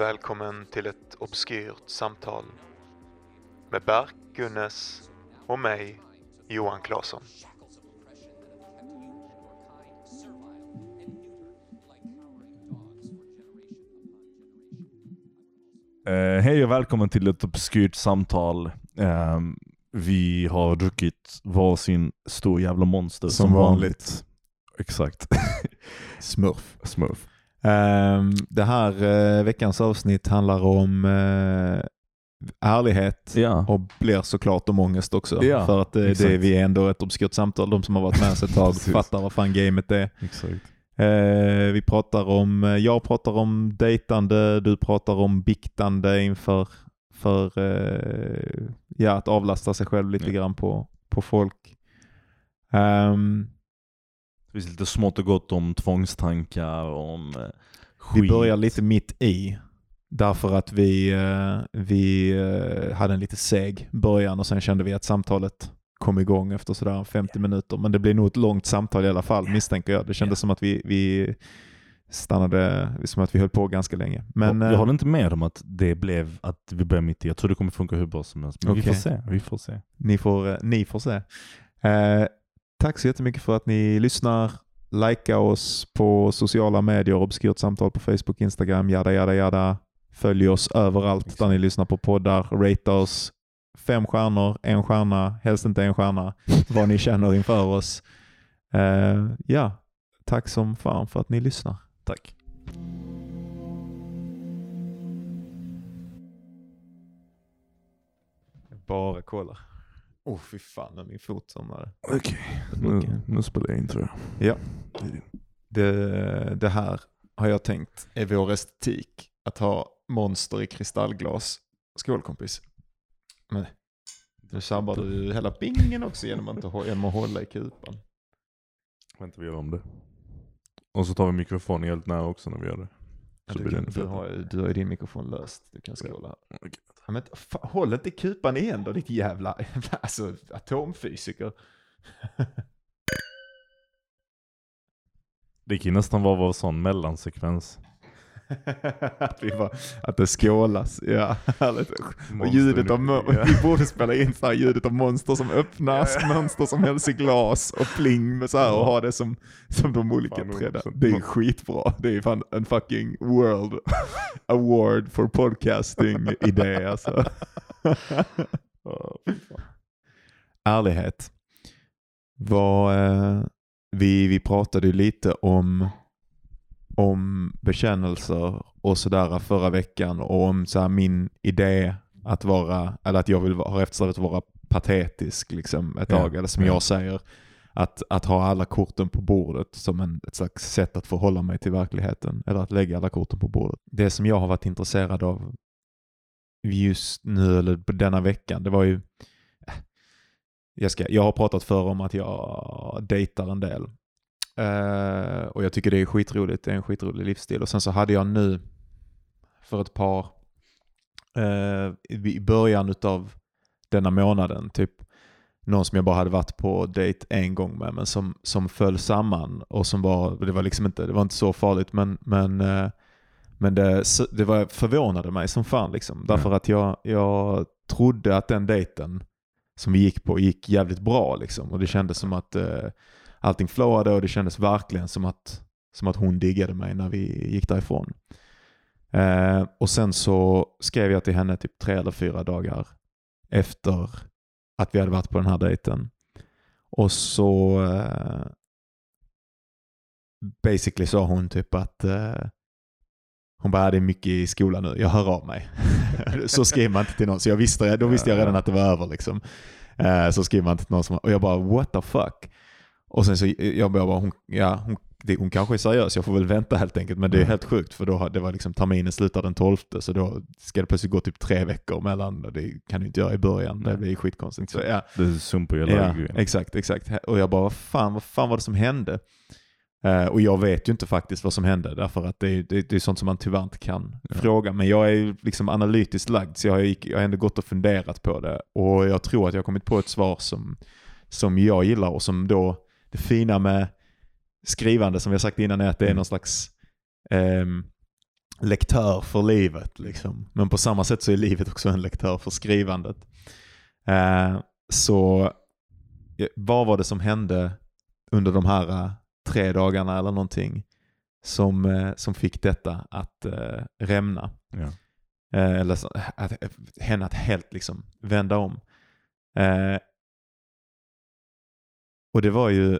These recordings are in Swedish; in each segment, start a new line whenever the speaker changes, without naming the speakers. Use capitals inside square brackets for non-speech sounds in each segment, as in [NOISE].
Välkommen till ett obskyrt samtal med Berk Gunnes och mig, Johan Claesson.
Eh, hej och välkommen till ett obskyrt samtal. Eh, vi har druckit varsin stor jävla monster
Som vanligt.
Exakt.
Smurf.
Smurf.
Ehm, det här eh, veckans avsnitt handlar om uh, ärlighet
Ja.
och blir såklart om ångest också.
Ja,
för att eh, det, det vi är ändå ett obskyrt samtal. De som har varit med oss ett tag [LAUGHS] fattar vad fan gamet är.
Exakt.
Eh, vi pratar om, eh, jag pratar om dejtande, du pratar om biktande inför för, eh, ja, att avlasta sig själv lite
Ja.
grann på, på folk. Ehm,
Det finns lite smått och gott om tvångstankar, om eh, skit.
Vi börjar lite mitt i. Därför att vi, eh, vi eh, hade en lite seg början och sen kände vi att samtalet kom igång efter sådär 50 minuter. Men det blir nog ett långt samtal i alla fall misstänker jag. Det kändes som att vi, vi stannade, som att vi höll på ganska länge. Men
jag håller inte med om att det blev att vi började mitt i. Jag tror det kommer funka hur bra som helst. Men vi
Okej.
får se. Vi får se.
ni, får, ni får se. Eh, tack så jättemycket för att ni lyssnar. Likea oss på sociala medier, obskyrt samtal på Facebook, Instagram, jada jada jada. Följ oss överallt där ni lyssnar på poddar. Rate oss. Fem stjärnor, en stjärna, helst inte en stjärna. [LAUGHS] vad ni känner inför oss. Eh, ja, tack som fan för att ni lyssnar.
Tack.
Bara kolla. Oh fy fan, när min fot somnade.
Okej, nu, nu spelar jag in tror jag.
Ja. Det, det här har jag tänkt är vår estetik. Att ha monster i kristallglas. Skål kompis. Men nu sabbar du hela bingen också genom att, inte, genom att hålla i kupan.
Vänta vi gör om det. Och så tar vi mikrofonen helt nära också när vi gör det. Så
du,
blir
kan, du, har, du har ju din mikrofon löst. Du kan skåla här. Ja, men, fan, håll inte kupan igen då ditt jävla alltså, atomfysiker.
Det kan ju nästan vara vår sån mellansekvens. [LAUGHS]
att, vi bara, att det skålas. Ja, härligt. Och ljudet av
Ja. [LAUGHS]
Vi borde spela in så här ljudet av monster som öppnas,
Ja, ja.
monster som hälls i glas och pling med så här och ha det som, som de olika
Fan,
träden. Det är skitbra. Det är fan en fucking world [LAUGHS] award for podcasting idé alltså. Ärlighet. Vad, eh, vi, vi pratade lite om, om bekännelser och sådär förra veckan och om så min idé att vara, eller att jag vill ha eftersträvat att vara patetisk liksom ett
Ja,
tag. Eller som
ja.
jag säger, att, att ha alla korten på bordet som en, ett slags sätt att förhålla mig till verkligheten. Eller att lägga alla korten på bordet. Det som jag har varit intresserad av just nu eller på denna veckan, det var ju jag, ska, jag har pratat för om att jag dejtar en del. Eh, och jag tycker det är skitroligt, det är en skitrolig livsstil. Och sen så hade jag nu för ett par, eh, i början av denna månaden, typ någon som jag bara hade varit på dejt en gång med, men som, som föll samman och som var, det var liksom inte, det var inte så farligt, men, men, eh, men det, det var, förvånade mig som fan liksom. Därför att jag, jag trodde att den dejten som vi gick på gick jävligt bra liksom. Och det kändes som att allting flowade och det kändes verkligen som att, som att hon diggade mig när vi gick därifrån. Eh, och sen så skrev jag till henne typ tre eller fyra dagar efter att vi hade varit på den här dejten. Och så eh, basically sa hon typ att eh, hon bara, "Ja, det är mycket i skolan nu, jag hör av mig. [LAUGHS] så skriver man inte till någon, så jag visste, då visste jag redan att det var över liksom. Eh, så skriver man inte till någon som, och jag bara what the fuck. Och sen så, jag bara, hon, ja, hon, det, hon kanske är seriös, jag får väl vänta helt enkelt. Men det är
Mm.
helt sjukt för då, det var liksom terminen slutar den 12 så då ska det plötsligt gå typ tre veckor mellan. Det kan du inte göra i början, det
Nej.
blir skitkonstigt. Så, ja,
Det sumpar ju
Ja, exakt, exakt. Och jag bara, vad fan, vad fan var det som hände? Eh, och jag vet ju inte faktiskt vad som hände, därför att det är, det, det är sånt som man tyvärr inte kan
Ja.
fråga. Men jag är liksom analytiskt lagd, så jag har, gick, jag har ändå gått och funderat på det. Och jag tror att jag har kommit på ett svar som, som jag gillar och som då, det fina med skrivande som vi har sagt innan är att det är
Mm.
någon slags ehm, lektör för livet. Liksom. Men på samma sätt så är livet också en lektör för skrivandet. Eh, så eh, vad var det som hände under de här eh, tre dagarna eller någonting som, eh, som fick detta att eh, rämna?
Ja.
Eh, eller så, att, henne att helt liksom vända om. Eh, och det var ju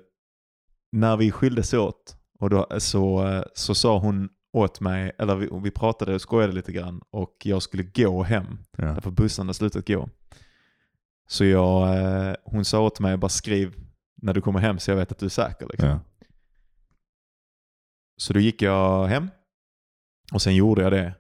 när vi skildes åt och då, så, så sa hon åt mig, eller vi, vi pratade och skojade lite grann och jag skulle gå hem.
Ja.
Därför bussen hade slutat gå. Så jag, eh, hon sa åt mig bara skriv när du kommer hem så jag vet att du är säker. Liksom.
Ja.
Så då gick jag hem och sen gjorde jag det.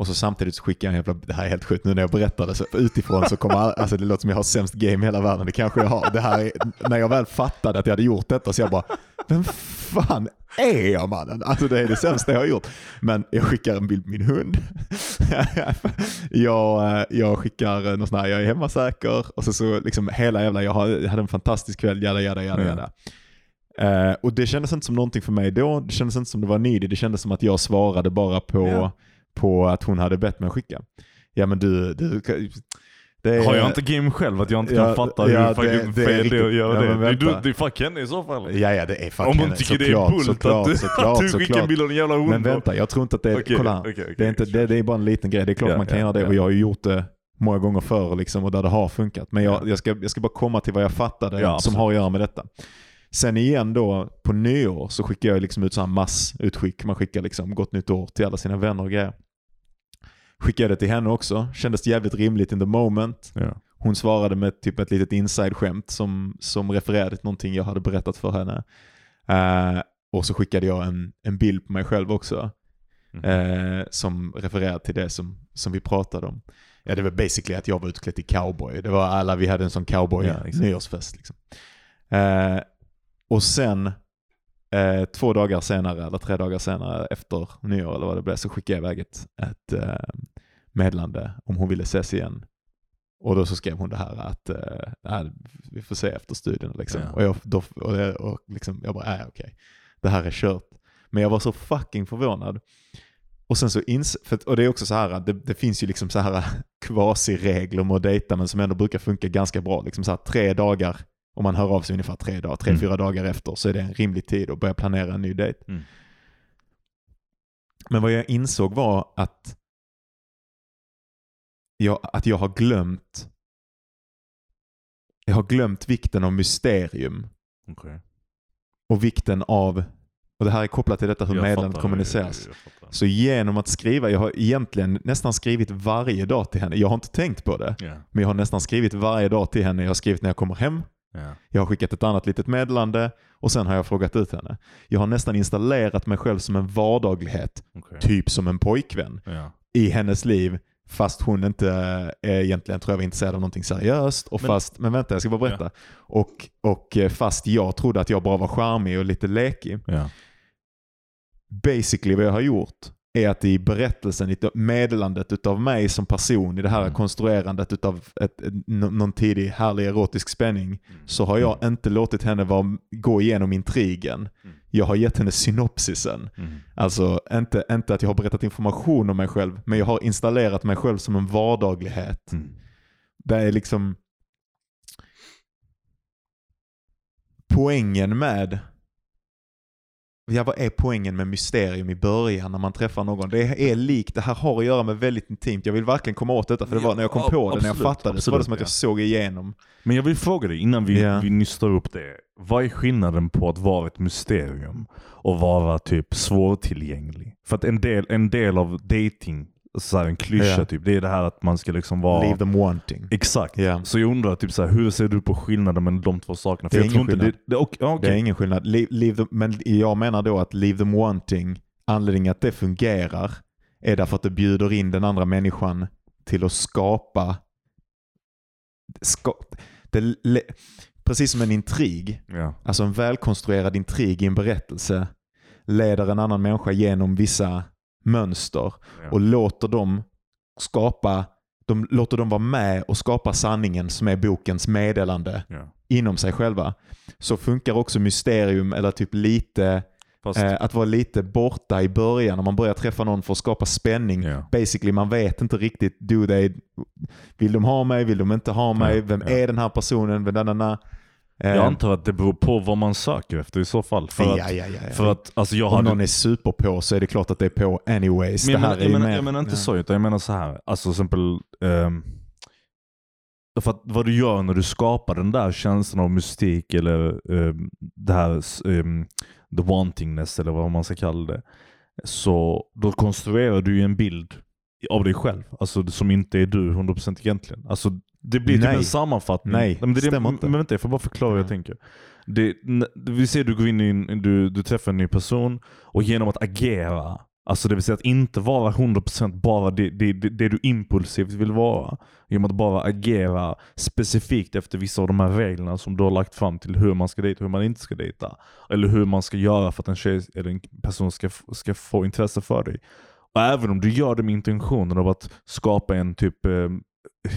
Och så samtidigt så skickade jag en jävla, det här är helt sjukt nu när jag berättar det, så utifrån så kommer all, alltså det låter som jag har sämst game i hela världen, det kanske jag har. Det här är, när jag väl fattade att jag hade gjort detta så jag bara, vem fan är jag mannen? Alltså det är det sämsta jag har gjort. Men jag skickar en bild på min hund. [LAUGHS] jag, eh, jag skickar någon sån här, jag är hemma säker. Och så, så liksom hela jävla, jag hade en fantastisk kväll, jada jada jada.
Ja.
jada. Eh, och det kändes inte som någonting för mig då, det kändes inte som det var needy, det kändes som att jag svarade bara på,
Ja.
På att hon hade bett mig skicka. Ja men du, du det är,
Har jag inte game själv att jag inte kan
Ja,
fatta hur
ja, det-
fucking
det är
fel det är att göra
ja,
det? Det du- Det är fuck henne i så fall.
Ja, ja det är fuck
Om hon tycker det är bullt att du,
såklart,
att du skickar en bild av en jävla hund.
Men vänta, jag tror inte att det är...
Okej,
kolla här.
okej, okej,
det, är inte, det, det är bara en liten grej. Det är klart
Ja,
man kan
ja,
göra det
ja.
och jag har ju gjort det många gånger förr liksom, och där det har funkat. Men jag,
Ja.
jag, ska, jag ska bara komma till vad jag fattade som har att göra med detta. Sen igen då, på nyår så skickar jag liksom ut så här massutskick. Man skickar liksom gott nytt år till alla sina vänner och grejer. Skickade det till henne också. Kändes jävligt rimligt in the moment.
Ja.
Hon svarade med typ ett litet inside-skämt som, som refererade till någonting jag hade berättat för henne. Eh, och så skickade jag en, en bild på mig själv också.
Mhm.
Eh, som refererade till det som, som vi pratade om. Ja, det var basically att jag var utklädd till cowboy. Det var alla, vi hade en sån cowboy
Ja,
nyårsfest. Liksom. Eh, och sen, eh, två dagar senare, eller tre dagar senare efter nyår eller vad det blev, så skickade jag iväg ett, ett eh, meddelande om hon ville ses igen. Och då så skrev hon det här att eh, nej, vi får se efter studien. Liksom.
Ja.
Och, jag, då, och, jag- och liksom, jag bara, nej okej, det här är kört. Men jag var så fucking förvånad. Och sen så ins för, och det är också så här att det, det finns ju liksom så här [LAUGHS] kvasiregler med att dejta men som ändå brukar funka ganska bra. Liksom så här tre dagar, om man hör av sig ungefär tre dagar, tre,
Mm.
fyra dagar efter så är det en rimlig tid att börja planera en ny dejt.
Mm.
Men vad jag insåg var att jag, att jag har glömt jag har glömt vikten av mysterium
Okej.
och vikten av, och det här är kopplat till detta hur
Jag
meddelandet
fattar,
kommuniceras.
jag- jag fattar.
Så genom att skriva, jag har egentligen nästan skrivit varje dag till henne. Jag har inte tänkt på det,
Ja.
men jag har nästan skrivit varje dag till henne. Jag har skrivit när jag kommer hem,
Ja.
jag har skickat ett annat litet meddelande och sen har jag frågat ut henne. Jag har nästan installerat mig själv som en vardaglighet,
Okej.
typ som en pojkvän,
Ja.
i hennes liv. Fast hon inte är egentligen tror jag var intresserad av någonting seriöst. Och
Men-
fast, men vänta jag ska bara berätta. Och, och eh, fast jag trodde att jag bara var charmig och lite lekig.
Ja.
basically vad jag har gjort är att i berättelsen, i meddelandet utav mig som person, i det här
Mm.
konstruerandet utav ett, ett, nå- någon tidig härlig erotisk spänning, så har jag inte låtit henne vara, gå igenom intrigen.
Mm.
Jag har gett henne synopsisen.
Mm.
Alltså inte, inte att jag har berättat information om mig själv, men jag har installerat mig själv som en vardaglighet.
Mm.
Det är liksom poängen med Ja, vad är poängen med mysterium i början när man träffar någon? Det är likt, det här har att göra med väldigt intimt. Jag vill verkligen komma åt detta för det var när jag kom
Ja,
på det, när jag
absolut,
fattade så var det
absolut,
som att jag
ja.
såg igenom.
Men jag vill fråga dig innan vi,
Ja.
vi nystar upp det. Vad är skillnaden på att vara ett mysterium och vara typ svårtillgänglig? För att en del, en del av dating, så här en klyscha
Ja.
typ, det är det här att man ska liksom vara...
Leave them wanting.
Exakt.
Ja.
Så jag undrar typ så här, hur ser du på skillnaden mellan de två sakerna?
Det är ingen skillnad.
Det, det, ok- ja,
Det är ingen skillnad. Leave, leave them, men jag menar då att leave them wanting, anledningen att det fungerar är därför att det bjuder in den andra människan till att skapa, ska, det, precis som en intrig,
Ja.
alltså en välkonstruerad intrig i en berättelse leder en annan människa genom vissa mönster
Ja.
och låter dem skapa, de låter dem vara med och skapa sanningen som är bokens meddelande
Ja.
inom sig själva. Så funkar också mysterium eller typ lite Eh, att vara lite borta i början när man börjar träffa någon för att skapa spänning.
ja.
Basically, man vet inte riktigt, do they, vill de ha mig, vill de inte ha mig, vem är den här personen, vem,
Jag antar att det beror på vad man söker efter i så fall. För att,
ja, ja, ja.
För att alltså jag
Om
hade...
någon är super på så är det klart att det är på anyways.
Men
det
jag,
här
menar, jag, menar,
mer,
jag menar inte så, utan jag menar så här. Alltså till exempel, ehm, för att vad du gör när du skapar den där känslan av mystik eller ehm, det här um, the wantingness eller vad man ska kalla det. Så då konstruerar du en bild av dig själv. Alltså som inte är du 100% egentligen. Alltså det blir typ
Nej.
en sammanfattning.
Nej,
men det är det-
stämmer inte.
Men vänta, jag får bara förklara hur jag
Ja.
tänker. Det, vi ser du går in i du, du träffar en ny person och genom att agera, alltså det vill säga att inte vara 100% bara det, det, det, du impulsivt vill vara. Genom att bara agera specifikt efter vissa av de här reglerna som du har lagt fram till hur man ska dejta och hur man inte ska dejta. Eller hur man ska göra för att en tjej eller en person ska, ska få intresse för dig. Och även om du gör det med intentionen av att skapa en typ eh,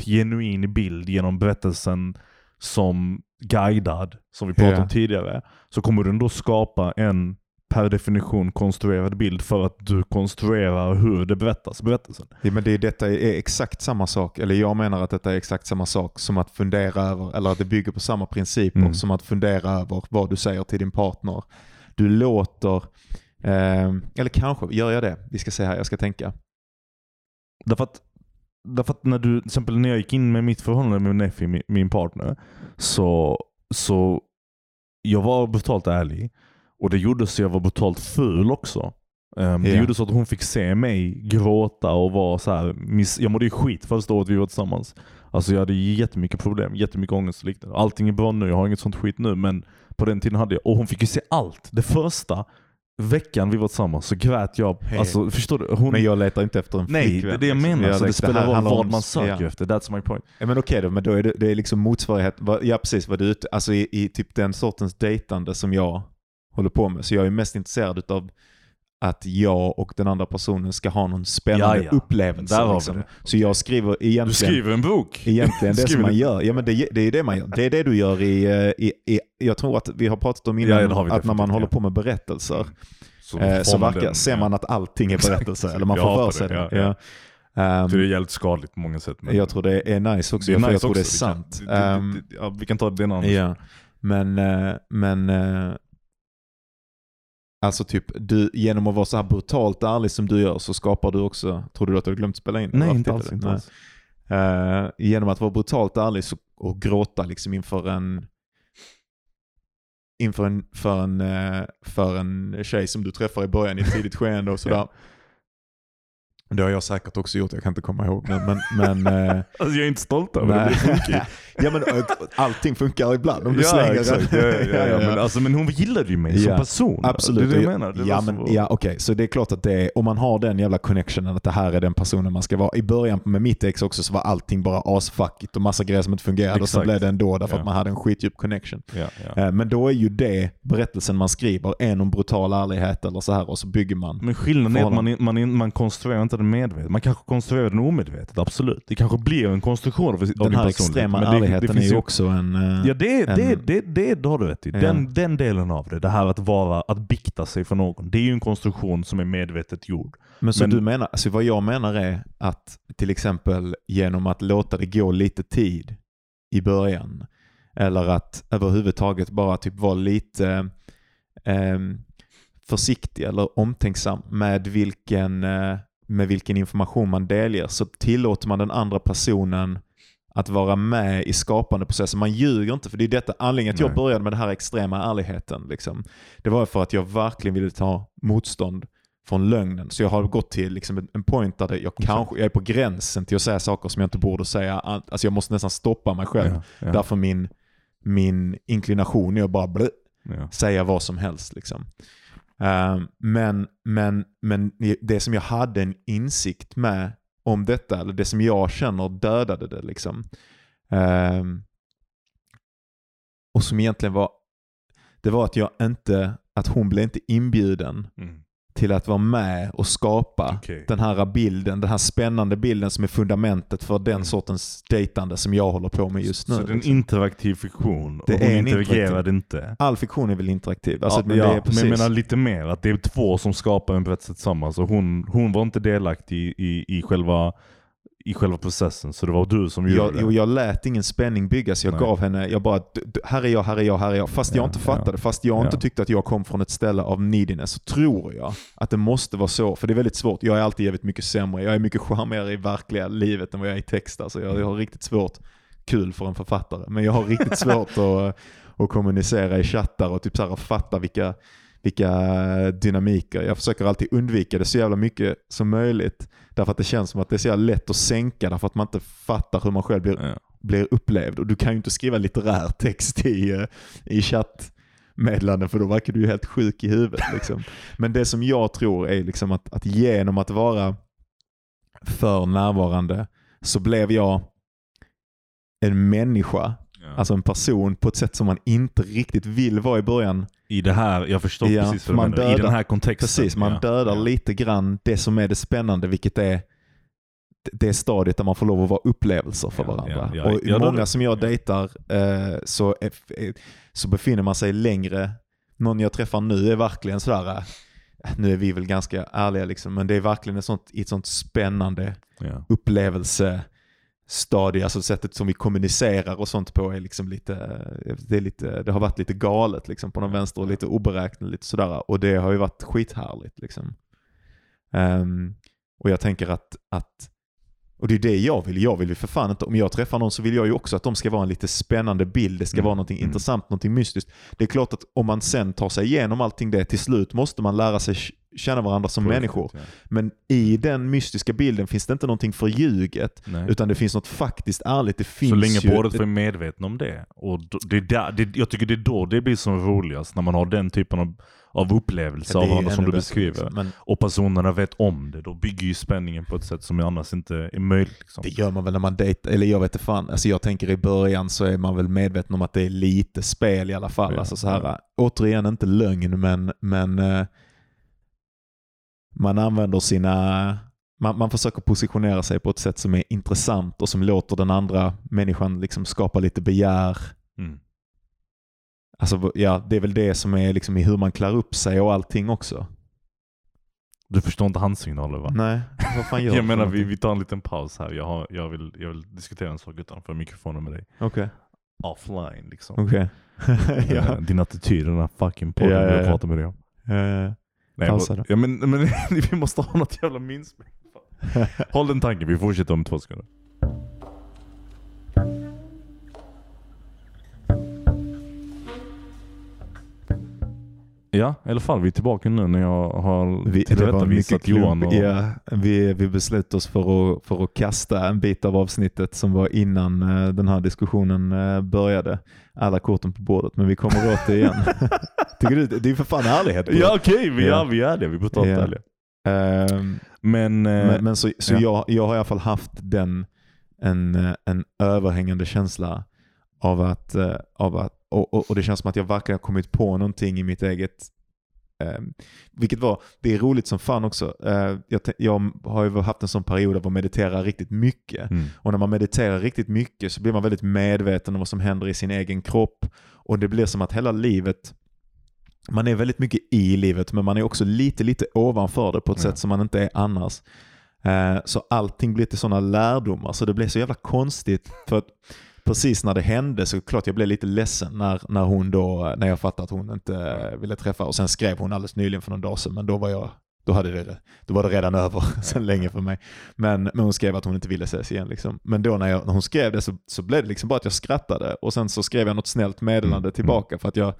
genuin bild genom berättelsen som guidad, som vi pratade
Ja.
om tidigare, så kommer du ändå skapa en per definition konstruerad bild för att du konstruerar hur det berättas, berättelsen.
Ja, men det, detta är exakt samma sak, eller jag menar att detta är exakt samma sak som att fundera över, eller att det bygger på samma principer
Mm.
som att fundera över vad du säger till din partner. Du låter, eller kanske gör jag det, vi ska se här, jag ska tänka.
Därför att, därför att när du, till exempel när jag gick in med mitt förhållande med Neffi, min, min partner, så, så jag var brutalt ärlig. Och det gjorde så jag var brutalt ful också. Ehm, Det
Ja.
gjorde så att hon fick se mig gråta och vara så här. Miss, jag mådde ju skit första året vi var tillsammans. Alltså jag hade jättemycket problem, jättemycket ångest och liknande. Allting är bra nu, jag har inget sånt skit nu. Men på den tiden hade jag, och hon fick ju se allt. Det första veckan vi var tillsammans så grät jag.
Hej.
Alltså förstår du? Hon,
Men jag letar inte efter en
Nej,
flickvän.
det är det jag
liksom.
menar.
Jag
så det spelar roll vad man söker
ja.
efter. That's my point.
Ja, men okej då, men då är det, det är liksom motsvarighet, ja precis vad du ute- alltså i, i typ den sortens dejtande som jag håller på med. Så jag är mest intresserad av att jag och den andra personen ska ha någon spännande
Ja, ja.
upplevelse. Liksom. Så jag skriver egentligen...
Du skriver en bok.
Egentligen [LAUGHS] det som man gör. Ja men det, det är det man gör. Det är det du gör i, eh, i, i jag tror att vi har pratat om innan
Ja,
att när man håller på med berättelser
Så,
eh, så verkar, ser man att allting är [LAUGHS] berättelser. Eller man får för sig
det,
det.
Ja. Så det är
Ehm,
jävligt skadligt på många sätt. Men
jag tror det är nice också,
det är
för jag
nice
tror det är
också.
sant.
Vi kan, det,
Ehm,
det, ja, vi kan ta det en annan.
Ja, men, eh, men alltså typ du, genom att vara så här brutalt ärlig som du gör så skapar du också, tror du att du har glömt spela in?
Nej, inte alls. Inte alls.
Eh, genom att vara brutalt ärlig så, och gråta liksom inför en inför en, för, en, eh, för en tjej som du träffar i början i ett tidigt skeende och sådär. [LAUGHS] Det har jag säkert också gjort, jag kan inte komma ihåg. Men, men, men, eh, [LAUGHS]
Alltså, jag är inte stolt över det.
nej.
Det [LAUGHS]
ja, men eh, allting funkar ibland om du
ja,
slänger
exakt. Ja, ja, ja, Men, alltså, men hon gillade ju mig som person.
Absolut.
Det är det jag menar. Det
ja, men, ja, okej. Så det är klart att det är, om man har den jävla connectionen att det här är den personen man ska vara. I början med mitt ex också så var allting bara asfuckigt och massa grejer som inte fungerade och sen
Exakt.
blev det ändå därför att man hade en skitdjup connection. Eh, Men då är ju det berättelsen man skriver, en om brutal ärlighet eller så här och så bygger man.
Men skillnaden är att man, man, man konstruerar inte den medvetet. Man kanske konstruerar den omedvetet, absolut. Det kanske blir en konstruktion av, av
Den
din
här
personlighet.
extrema
men det-
ärligheten
det
är ju också en... eh,
Ja det,
en-
det, det, det, det har du rätt i.
Ja.
Den, den delen av det, det här att vara, att bikta sig för någon. Det är ju en konstruktion som är medvetet gjord.
Men så
Men-
du menar, alltså vad jag menar är att till exempel genom att låta det gå lite tid i början eller att överhuvudtaget bara typ vara lite ehm, försiktig eller omtänksam med vilken, eh, med vilken information man delger så tillåter man den andra personen att vara med i skapande processen. Man ljuger inte, för det är detta anledningen att jag
Nej.
började med den här extrema ärligheten. Liksom. Det var för att jag verkligen ville ta motstånd från lögnen. Så jag har gått till liksom en- point där jag, kanske, jag är på gränsen till att säga saker som jag inte borde säga. Alltså jag måste nästan stoppa mig själv.
Ja, ja,
Därför min, min inklination är att bara blö,
ja.
säga vad som helst. Liksom. Ehm, men, men, men det som jag hade en insikt med om detta, eller det som jag känner dödade det. Liksom. Um, och som egentligen var, det var att jag inte, att hon blev inte inbjuden
Mm
till att vara med och skapa
Okej.
den här bilden, den här spännande bilden som är fundamentet för den
Mm.
sortens dejtande som jag håller på med just nu.
Så det är en interaktiv fiktion
Det
och
är
hon
en
interagerade inte.
All fiktion är väl interaktiv? Alltså,
ja,
men
ja,
det är precis.
men jag menar lite mer att det är två som skapar en berättelse tillsammans. Och hon, hon var inte delaktig i, i, i, själva, i själva processen, så det var du som gjorde
jag,
det.
jo, jag lät ingen spänning byggas. Jag
Nej.
gav henne, jag bara, "D- d- här är jag, här är jag, här är jag. Fast jag
Ja,
inte
ja.
fattade, fast jag
Ja.
inte tyckte att jag kom från ett ställe av neediness, så tror jag att det måste vara så. För det är väldigt svårt. Jag är alltid jävligt mycket sämre. Jag är mycket charmigare i verkliga livet än vad jag är i text. Alltså jag, jag har riktigt svårt, kul för en författare, men jag har riktigt [LAUGHS] svårt att, att kommunicera i chattar och typ så här fatta vilka, vilka dynamiker. Jag försöker alltid undvika det så jävla mycket som möjligt. Därför att det känns som att det är så jävla lätt att sänka därför att man inte fattar hur man själv blir,
Ja.
blir upplevd. Och du kan ju inte skriva litterär text i, eh, i chattmeddelanden för då verkar du ju helt sjuk i huvudet. [LAUGHS] Liksom. Men det som jag tror är liksom att, att genom att vara för närvarande så blev jag en människa. Alltså en person på ett sätt som man inte riktigt vill vara i början.
I det här, jag förstår
Ja,
precis vad du
man.
I
dödar-
den här kontexten.
Precis, man
ja.
dödar
ja.
lite grann det som är det spännande, vilket är det stadiet där man får lov att vara upplevelser för varandra. och många som jag dejtar eh, så, är, så befinner man sig längre. Någon jag träffar nu är verkligen sådär, eh, nu är vi väl ganska ärliga liksom, men det är verkligen ett sånt, i ett sånt spännande
Ja.
Upplevelsestadie, alltså sättet som vi kommunicerar och sånt på är liksom lite, det, är lite, det har varit lite galet liksom på någon vänster och lite oberäkneligt sådär och det har ju varit skithärligt liksom. Ehm, och jag tänker att, att och det är det jag vill. Jag vill ju för fan inte, om jag träffar någon så vill jag ju också att de ska vara en lite spännande bild. Det ska
Mm,
vara någonting
mm.
intressant, någonting mystiskt. Det är klart att om man sen tar sig igenom allting det, till slut måste man lära sig känna varandra som människor.
Ja.
Men i den mystiska bilden finns det inte någonting förljuget.
Nej.
Utan det finns något faktiskt ärligt. Det finns
Så länge
ju
båda är medvetna om det. Och det är där, det, jag tycker det är då det blir som roligast, när man har den typen av, av upplevelse
det
av varandra som du beskriver.
liksom. Men
Och personerna vet om det. Då bygger ju spänningen på ett sätt som annars inte är möjligt. Liksom.
det gör man väl när man dejtar, eller jag vet inte fan. Alltså jag tänker i början så är man väl medveten om att det är lite spel i alla fall.
Ja,
alltså så här,
ja.
återigen inte lögn men, men eh, man använder sina man, man försöker positionera sig på ett sätt som är intressant och som låter den andra människan liksom skapa lite begär.
Mm.
Alltså, ja, det är väl det som är liksom i hur man klär upp sig och allting också.
Du förstår inte handsignaler va?
Nej, vad fan [LAUGHS] gör
Jag menar vi, vi tar en liten paus här. Jag, har, jag, vill, jag vill diskutera en sak utanför mikrofonen med dig.
Okej.
Offline liksom.
Okej. [LAUGHS] ja.
Eh, Din attityd den här fucking podden
Ja, ja, ja.
pratar med dig om.
Eh,
Nej,
Pausa
bara-
då.
ja, men, men [LAUGHS] vi måste ha något jävla minspel. [LAUGHS] Håll den tanken, vi fortsätter om två sekunder. Ja, i alla fall vi är tillbaka nu när jag har
vi,
tillrättavisat
mycket
Johan. Och,
Ja, vi, vi beslutade oss för att, för att kasta en bit av avsnittet som var innan eh, den här diskussionen eh, började. Alla korten på bordet, men vi kommer åt det igen. [LAUGHS] Tycker du, det är för fan ärlighet.
Ja okej, vi,
Ja.
ja. vi är det. Vi är brutalt
Ja.
ärliga.
Ehm,
Men, eh,
men, men så, så
ja.
jag, jag har i alla fall haft den, en, en överhängande känsla av att, av att och, och, och det känns som att jag verkligen har kommit på någonting i mitt eget eh, vilket var, det är roligt som fan också. Eh, jag, jag har ju haft en sån period av att meditera riktigt mycket.
mm,
Och när man mediterar riktigt mycket så blir man väldigt medveten om vad som händer i sin egen kropp. Och det blir som att hela livet, man är väldigt mycket i livet men man är också lite, lite ovanför det på ett
Ja.
sätt som man inte är annars. Eh, Så allting blir till sådana lärdomar så det blev så jävla konstigt. För att precis när det hände så klart jag blev lite ledsen när, när hon då, när jag fattade att hon inte ville träffa och sen skrev hon alldeles nyligen för någon dag sedan men då var jag då, hade det, då var det redan över [LAUGHS] sen länge för mig. Men, men hon skrev att hon inte ville ses igen. Liksom. Men då när, jag, när hon skrev det så, så blev det liksom bara att jag skrattade och sen så skrev jag något snällt meddelande
Mm,
tillbaka för att jag,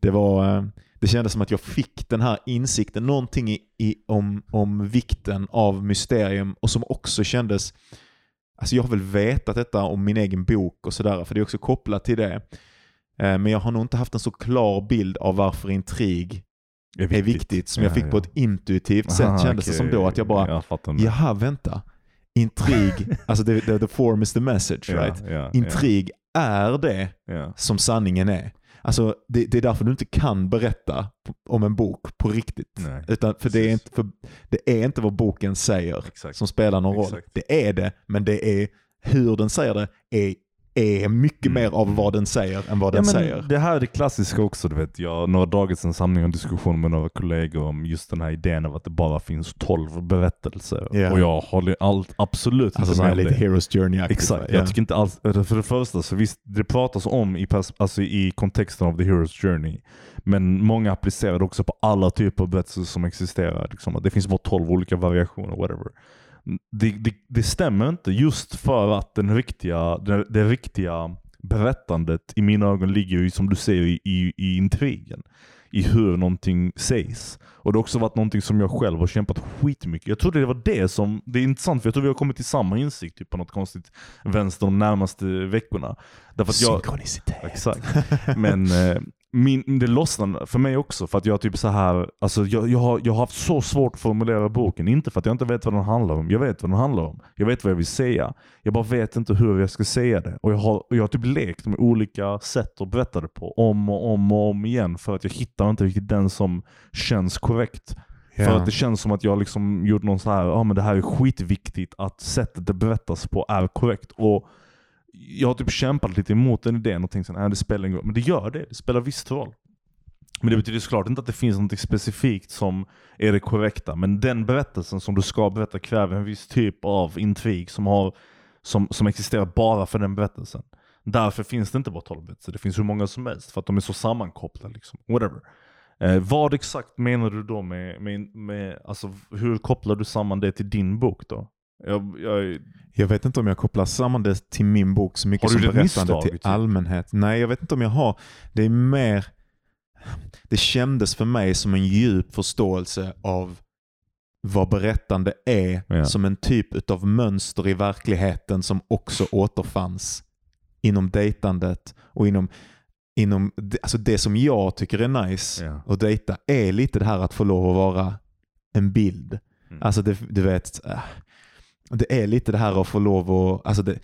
det var, eh, det kändes som att jag fick den här insikten, någonting i, i, om, om vikten av mysterium och som också kändes, alltså jag har väl vetat detta om min egen bok och sådär, för det är också kopplat till det. Eh, Men jag har nog inte haft en så klar bild av varför intrig är viktigt som jag
Ja,
fick på
ja.
ett intuitivt sätt
Aha,
kändes det
okej.
som då. Att jag bara,
Jag
jaha vänta, intrig, [LAUGHS] alltså the, the, the form is the message right?
ja,
Intrig är det som sanningen är. Alltså, det, det är därför du inte kan berätta om en bok på riktigt.
Nej.
Utan, för, det är inte, för det är inte vad boken säger
Exakt.
som spelar någon roll.
Exakt.
Det är det, men det är hur den säger det är, är mycket
Mm.
mer av vad den säger än vad
Ja,
den säger.
Det här är det klassiska också. Du vet. Jag har dragit en samling och diskussion med några kollegor om just den här idén av att det bara finns 12 berättelser.
Ja.
Och jag håller allt, absolut
Alltså
inte med
lite
det.
Heroes Journey-aktigt.
Exakt, jag tycker inte alls, för det första så visst, det pratas om i, alltså i kontexten av the hero's journey. Men många applicerar det också på alla typer av berättelser som existerar. Liksom. Det finns bara 12 olika variationer, whatever. Det, det, det stämmer inte just för att den riktiga, det, det riktiga berättandet i mina ögon ligger ju som du säger i, i, i intrigen. I hur någonting sägs. Och det har också varit någonting som jag själv har kämpat skitmycket. Jag trodde det var det som, det är intressant för jag tror vi har kommit till samma insikt typ, på något konstigt vänster de närmaste veckorna. Därför att jag,
Synkronicitet.
Exakt. Men eh, min, det lossnade för mig också för att jag typ så här, alltså jag, jag, har, jag har haft så svårt att formulera boken. Inte för att jag inte vet vad den handlar om. Jag vet vad den handlar om. Jag vet vad jag vill säga. Jag bara vet inte hur jag ska säga det. Och jag har, och jag har typ lekt med olika sätt att berätta det på. Om och om och om igen. För att jag hittar inte riktigt den som känns korrekt. För
Ja.
att det känns som att jag liksom gjort någon så här, ja men det här är skitviktigt att sättet det berättas på är korrekt. Och jag har typ kämpat lite emot den idén och tänkt att det spelar ingen roll. Men det gör det, det spelar visst roll. Men det betyder såklart inte att det finns något specifikt som är det korrekta. Men den berättelsen som du ska berätta kräver en viss typ av intrig som, har, som, som existerar bara för den berättelsen. Därför finns det inte bara 12 berättelser, det finns hur många som helst. För att de är så sammankopplade. Liksom. Whatever. Eh, vad exakt menar du då med, med, med alltså, hur kopplar du samman det till din bok då? Jag, jag,
Jag vet inte om jag kopplar samman det till min bok så mycket som berättande
misstag,
till
typ?
allmänhet. Nej, jag vet inte om jag har. Det är mer... Det kändes för mig som en djup förståelse av vad berättande är
Ja.
som en typ av mönster i verkligheten som också återfanns inom dejtandet och inom, inom alltså det som jag tycker är nice
Ja.
att dejta är lite det här att få lov att vara en bild.
Mm.
Alltså det, du vet, äh, det är lite det här att få lov att, alltså det,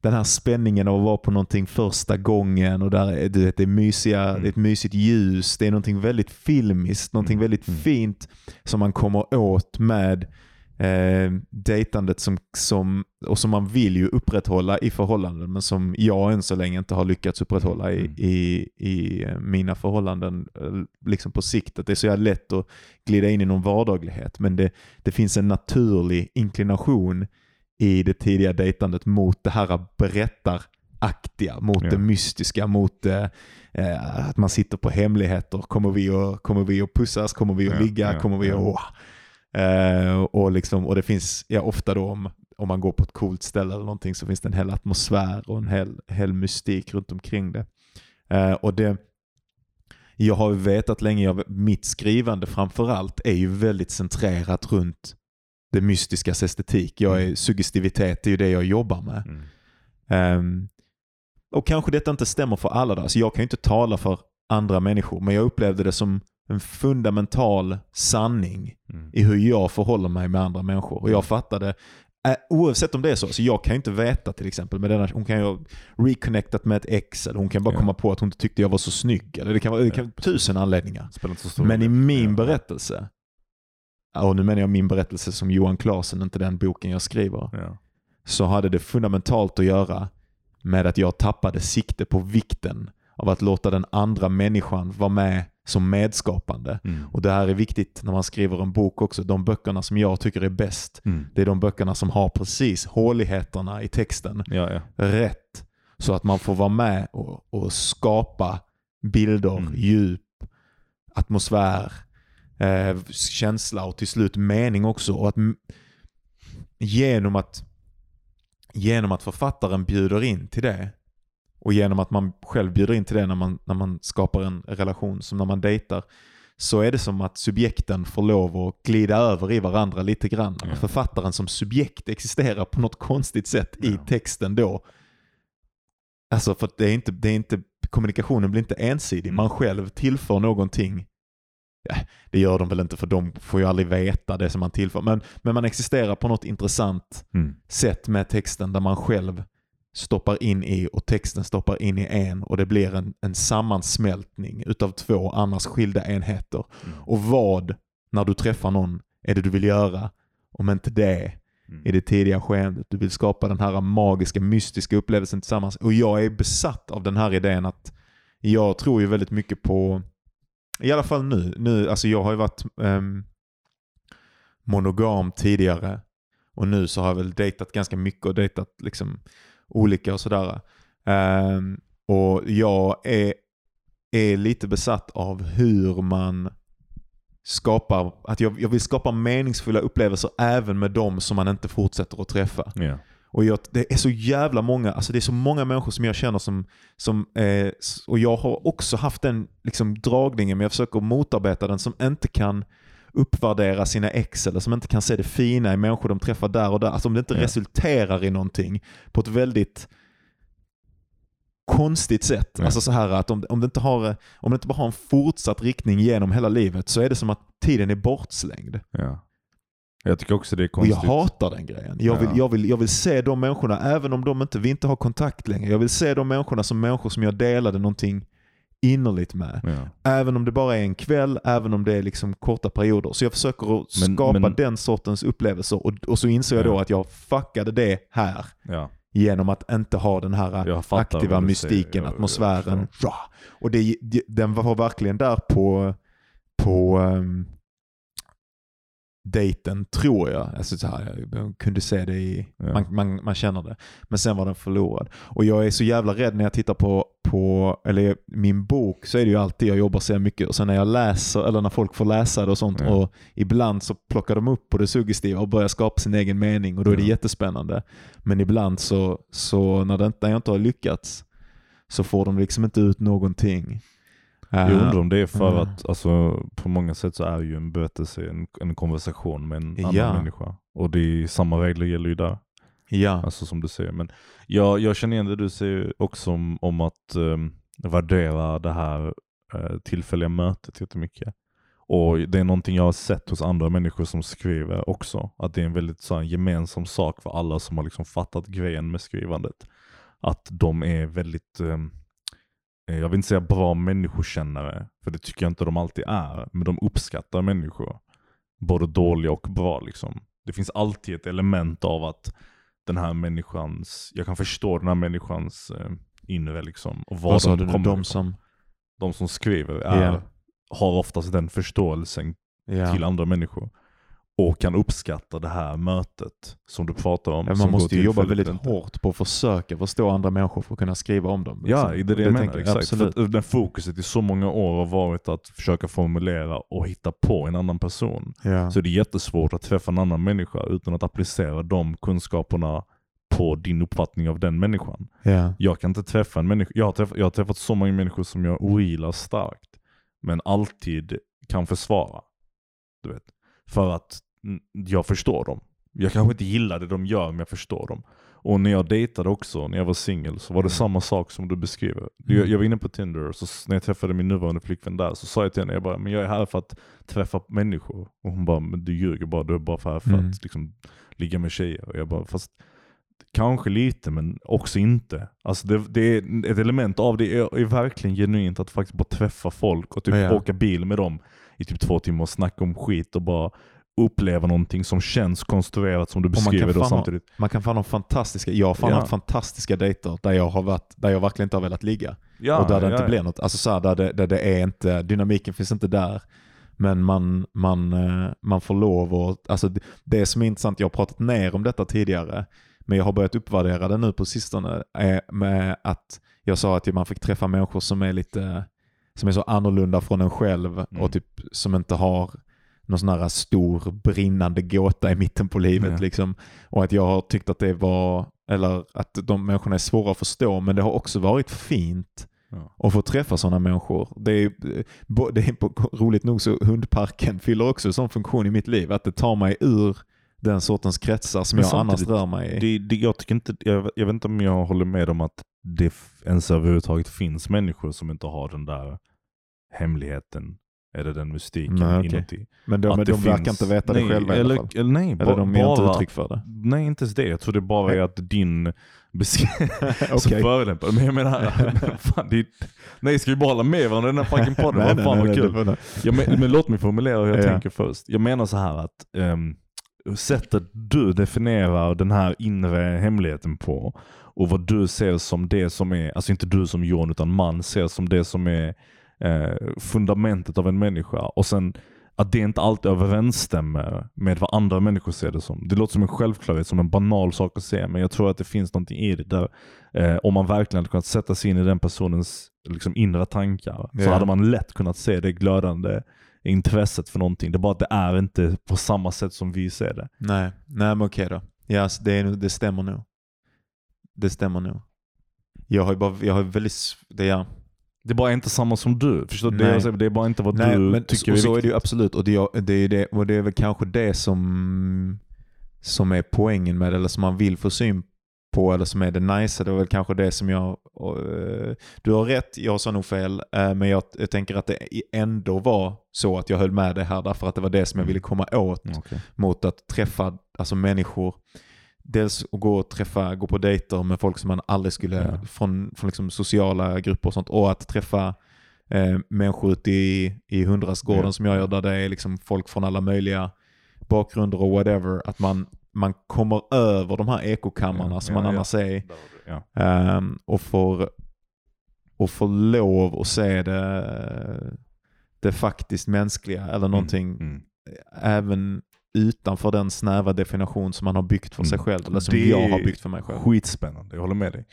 den här spänningen av att vara på någonting första gången och där är, du vet, det, är mysiga,
Mm.
det är ett mysigt ljus, det är någonting väldigt filmiskt, någonting
Mm.
väldigt
Mm.
fint som man kommer åt med eh, dejtandet som, som, och som man vill ju upprätthålla i förhållanden men som jag än så länge inte har lyckats upprätthålla i,
Mm.
i, i eh, mina förhållanden eh, liksom på sikt. Att det är så jävla lätt att glida in i någon vardaglighet men det, det finns en naturlig inklination i det tidiga dejtandet mot det här berättaraktiga, mot
Ja.
det mystiska, mot eh, eh, att man sitter på hemligheter. Kommer vi att, kommer vi att pussas? Kommer vi att
Ja,
ligga?
ja,
kommer vi att... åh. Eh, och, liksom, och det finns, ja, ofta då om, om man går på ett coolt ställe eller någonting så finns det en hel atmosfär och en hel, hel mystik runt omkring det. Eh, och det jag har vetat länge, jag, mitt skrivande framförallt är ju väldigt centrerat runt det mystiskas estetik. Jag är, suggestivitet är ju det jag jobbar med.
Mm.
Ehm, och kanske detta inte stämmer för alla. Då. Alltså jag kan ju inte tala för andra människor, men jag upplevde det som en fundamental sanning
Mm.
i hur jag förhåller mig med andra människor. Och jag fattade, äh, oavsett om det är så, så jag kan ju inte veta till exempel, med denna, hon kan ju ha reconnectat med ett ex, eller hon kan bara
Ja.
komma på att hon inte tyckte jag var så snygg. Eller det kan vara det kan, tusen anledningar. Men i min
Ja.
berättelse, och nu menar jag min berättelse som Johan Klasen, inte den boken jag skriver,
Ja.
så hade det fundamentalt att göra med att jag tappade sikte på vikten av att låta den andra människan vara med som medskapande.
Mm.
Och Det här är viktigt när man skriver en bok också. De böckerna som jag tycker är bäst,
Mm.
det är de böckerna som har precis håligheterna i texten
Ja, ja.
rätt. Så att man får vara med och, och skapa bilder,
Mm.
djup, atmosfär, eh, känsla och till slut mening också. Och att genom att, genom att författaren bjuder in till det och genom att man själv bjuder in till det när man, när man skapar en relation, som när man dejtar, så är det som att subjekten får lov att glida över i varandra lite grann.
Ja.
Författaren som subjekt existerar på något konstigt sätt i
Ja.
texten då. Alltså för det är inte, det är inte, kommunikationen blir inte ensidig.
Mm.
Man själv tillför någonting. Ja, det gör de väl inte för de får ju aldrig veta det som man tillför. Men, men man existerar på något intressant
Mm.
sätt med texten där man själv stoppar in i och texten stoppar in i en och det blir en, en sammansmältning utav två annars skilda enheter.
Mm.
Och vad, när du träffar någon, är det du vill göra? Om inte det
Mm.
i det tidiga skeendet. Du vill skapa den här magiska, mystiska upplevelsen tillsammans. Och jag är besatt av den här idén att jag tror ju väldigt mycket på, i alla fall nu, nu alltså jag har ju varit ehm, monogam tidigare och nu så har jag väl dejtat ganska mycket och dejtat liksom olika och sådär. Ehm, och jag är, är lite besatt av hur man skapar, att jag, jag vill skapa meningsfulla upplevelser även med dem som man inte fortsätter att träffa.
Ja.
Och jag, det är så jävla många, alltså det är så många människor som jag känner som, som eh, och jag har också haft den liksom, dragningen men jag försöker motarbeta den som inte kan uppvärdera sina ex eller som inte kan se det fina i människor de träffar där och där. Alltså om det inte
Ja.
resulterar i någonting på ett väldigt konstigt sätt.
Ja.
Alltså så här att om, om, det inte har, om det inte bara har en fortsatt riktning genom hela livet så är det som att tiden är bortslängd.
Ja. Jag tycker också det är
Och jag
konstigt.
hatar den grejen. Jag vill,
Ja.
jag, vill, jag vill se de människorna, även om de inte, vi inte har kontakt längre. Jag vill se de människorna som människor som jag delade någonting innerligt med.
Ja.
Även om det bara är en kväll, även om det är liksom korta perioder. Så jag försöker att
Men-
skapa
men-
den sortens upplevelser och, och så inser jag
Ja.
då att jag fuckade det här
Ja.
genom att inte ha den här
Jag
aktiva mystiken.
Jag-
atmosfären.
jag
Ja. Och det, det, den var verkligen där på, på um, dejten, tror jag. Alltså så här, jag kunde se det i,
Ja.
man, man, man känner det. Men sen var den förlorad. Och jag är så jävla rädd när jag tittar på, på eller min bok så är det ju alltid jag jobbar så mycket och sen när jag läser, eller när folk får läsa det och sånt
Ja.
och ibland så plockar de upp på det suggestiva och börjar skapa sin egen mening och då är det
Ja.
jättespännande. Men ibland så, så när, det när jag inte har lyckats så får de liksom inte ut någonting.
Jag undrar om det är för
Ja.
att alltså, på många sätt så är ju en berättelse en, en konversation med en annan
Ja.
människa. Och det är, samma regler gäller ju där.
Ja,
Alltså som du säger. Men jag, jag känner igen det du säger också om, om att um, värdera det här eh, tillfälliga mötet jättemycket. Och det är någonting jag har sett hos andra människor som skriver också. Att det är en väldigt så här, gemensam sak för alla som har liksom fattat grejen med skrivandet. Att de är väldigt, eh, jag vill inte säga bra människokännare, för det tycker jag inte de alltid är. Men de uppskattar människor. Både dåliga och bra liksom. Det finns alltid ett element av att den här människans, jag kan förstå den här människans eh, inre liksom. Och
vad sa
de
du nu? De som...
de som skriver är,
Ja.
har oftast den förståelsen
Ja.
till andra människor. Och kan uppskatta det här mötet som du pratar om.
Ja, man måste ju jobba väldigt
inte.
hårt på att försöka förstå andra människor för att kunna skriva om dem.
Ja,
liksom.
det är det jag menar. Exakt.
Absolut.
För att den fokuset i så många år har varit att försöka formulera och hitta på en annan person.
Ja.
Så det är jättesvårt att träffa en annan människa utan att applicera de kunskaperna på din uppfattning av den människan.
Ja.
Jag kan inte träffa en människa, jag har träffat, jag har träffat så många människor som jag ogillar starkt. Men alltid kan försvara. Du vet. För att jag förstår dem. Jag kanske inte gillar det de gör, men jag förstår dem. Och när jag dejtade också, när jag var singel, så var det
Mm.
samma sak som du beskriver. Jag, jag var inne på Tinder, så när jag träffade min nuvarande flickvän där, så sa jag till henne, jag bara, men jag är här för att träffa människor. Och hon bara, men du ljuger bara, du är bara här för
Mm.
att liksom, ligga med tjejer. Och jag bara, fast Kanske lite men också inte. Alltså det, det är ett element av det är, är verkligen genuint att faktiskt bara träffa folk och typ
Ja.
åka bil med dem i typ två timmar och snacka om skit och bara uppleva någonting som känns konstruerat som du beskriver det
ha-
samtidigt.
Man kan fan ha fantastiska, jag har fan
Ja.
haft fantastiska dejter där jag, har varit, där jag verkligen inte har velat ligga.
Ja,
och där det
ja,
inte blir något. Alltså så här, där, det, där det är inte, dynamiken finns inte där. Men man, man, eh, man får lov och, alltså det, som är intressant, jag har pratat ner om detta tidigare, men jag har börjat uppvärdera det nu på sistone, är med att jag sa att man fick träffa människor som är lite, som är så annorlunda från en själv
Mm.
och typ som inte har någon sån här stor brinnande gåta i mitten på livet.
Ja.
Liksom. Och att jag har tyckt att det var, eller att de människorna är svåra att förstå, men det har också varit fint
Ja.
att få träffa sådana människor. Det är, eh, det är roligt nog så hundparken fyller också en sån funktion i mitt liv, att det tar mig ur den sortens kretsar som
Men
jag annars rör mig i.
Det, det, jag, tycker inte, jag, jag vet inte om jag håller med om att det ens överhuvudtaget finns människor som inte har den där hemligheten Är det den mystiken
Nej, okej.
inuti?
Men de, men
det
de verkar
finns-
inte veta
nej,
det själva i
eller,
alla fall.
Eller, nej,
Eller de ger inte uttryck för det.
Nej, inte ens det. Jag tror det bara är att din beskrivning... [LAUGHS] [LAUGHS]
Okej.
Så förolämpande. Men jag menar, [LAUGHS] fan, det är, nej ska vi bara hålla med varandra i den här fucking podden?
Nej, nej,
fan
nej,
vad kul.
det det.
Ja, men, men låt mig formulera hur jag
Ja.
tänker först. Jag menar så här att um, sättet du definierar den här inre hemligheten på och vad du ser som det som är, alltså inte du som John utan man ser som det som är eh, fundamentet av en människa. Och sen att det inte alltid överensstämmer med vad andra människor ser det som. Det låter som en självklarhet, som en banal sak att säga, men jag tror att det finns någonting i det där. Eh, om man verkligen hade kunnat sätta sig in i den personens liksom, inre tankar så
Ja.
hade man lätt kunnat se det glödande intresset för någonting. Det är bara att det är inte på samma sätt som vi ser det.
Nej, nej men okej då. Ja, så det, är, det stämmer nog. Det stämmer nog. Jag har ju bara, jag har väldigt, det ja.
Det är bara inte samma som du. Förstår du? Det, det är bara inte vad
Nej,
du
men
tycker
och
är
så är
viktigt.
det ju absolut. Och det, är- det, är det, och det är väl kanske det som, som är poängen med det, eller som man vill få syn på, eller som är det nice. Det är väl kanske det som jag... och, eh, du har rätt, jag sa nog fel, eh, men jag, jag tänker att det ändå var så att jag höll med dig här, därför att det var det som jag ville komma åt
Mm, okej.
mot att träffa alltså människor. Dels att gå och träffa, gå på dejter med folk som man aldrig skulle,
Ja.
från, från liksom sociala grupper och sånt. Och att träffa eh, människor ute i, i hundrastgården
Ja.
som jag gör, där det är liksom folk från alla möjliga bakgrunder och whatever. Att man, man kommer över de här ekokammarna
Ja,
som man annars är. Ehm, och, får, och får lov att se det, det faktiskt mänskliga eller någonting
Mm, mm.
även utanför den snäva definition som man har byggt för sig
Mm.
själv. Eller som
Det
jag har byggt för mig själv.
Skitspännande, jag håller med dig.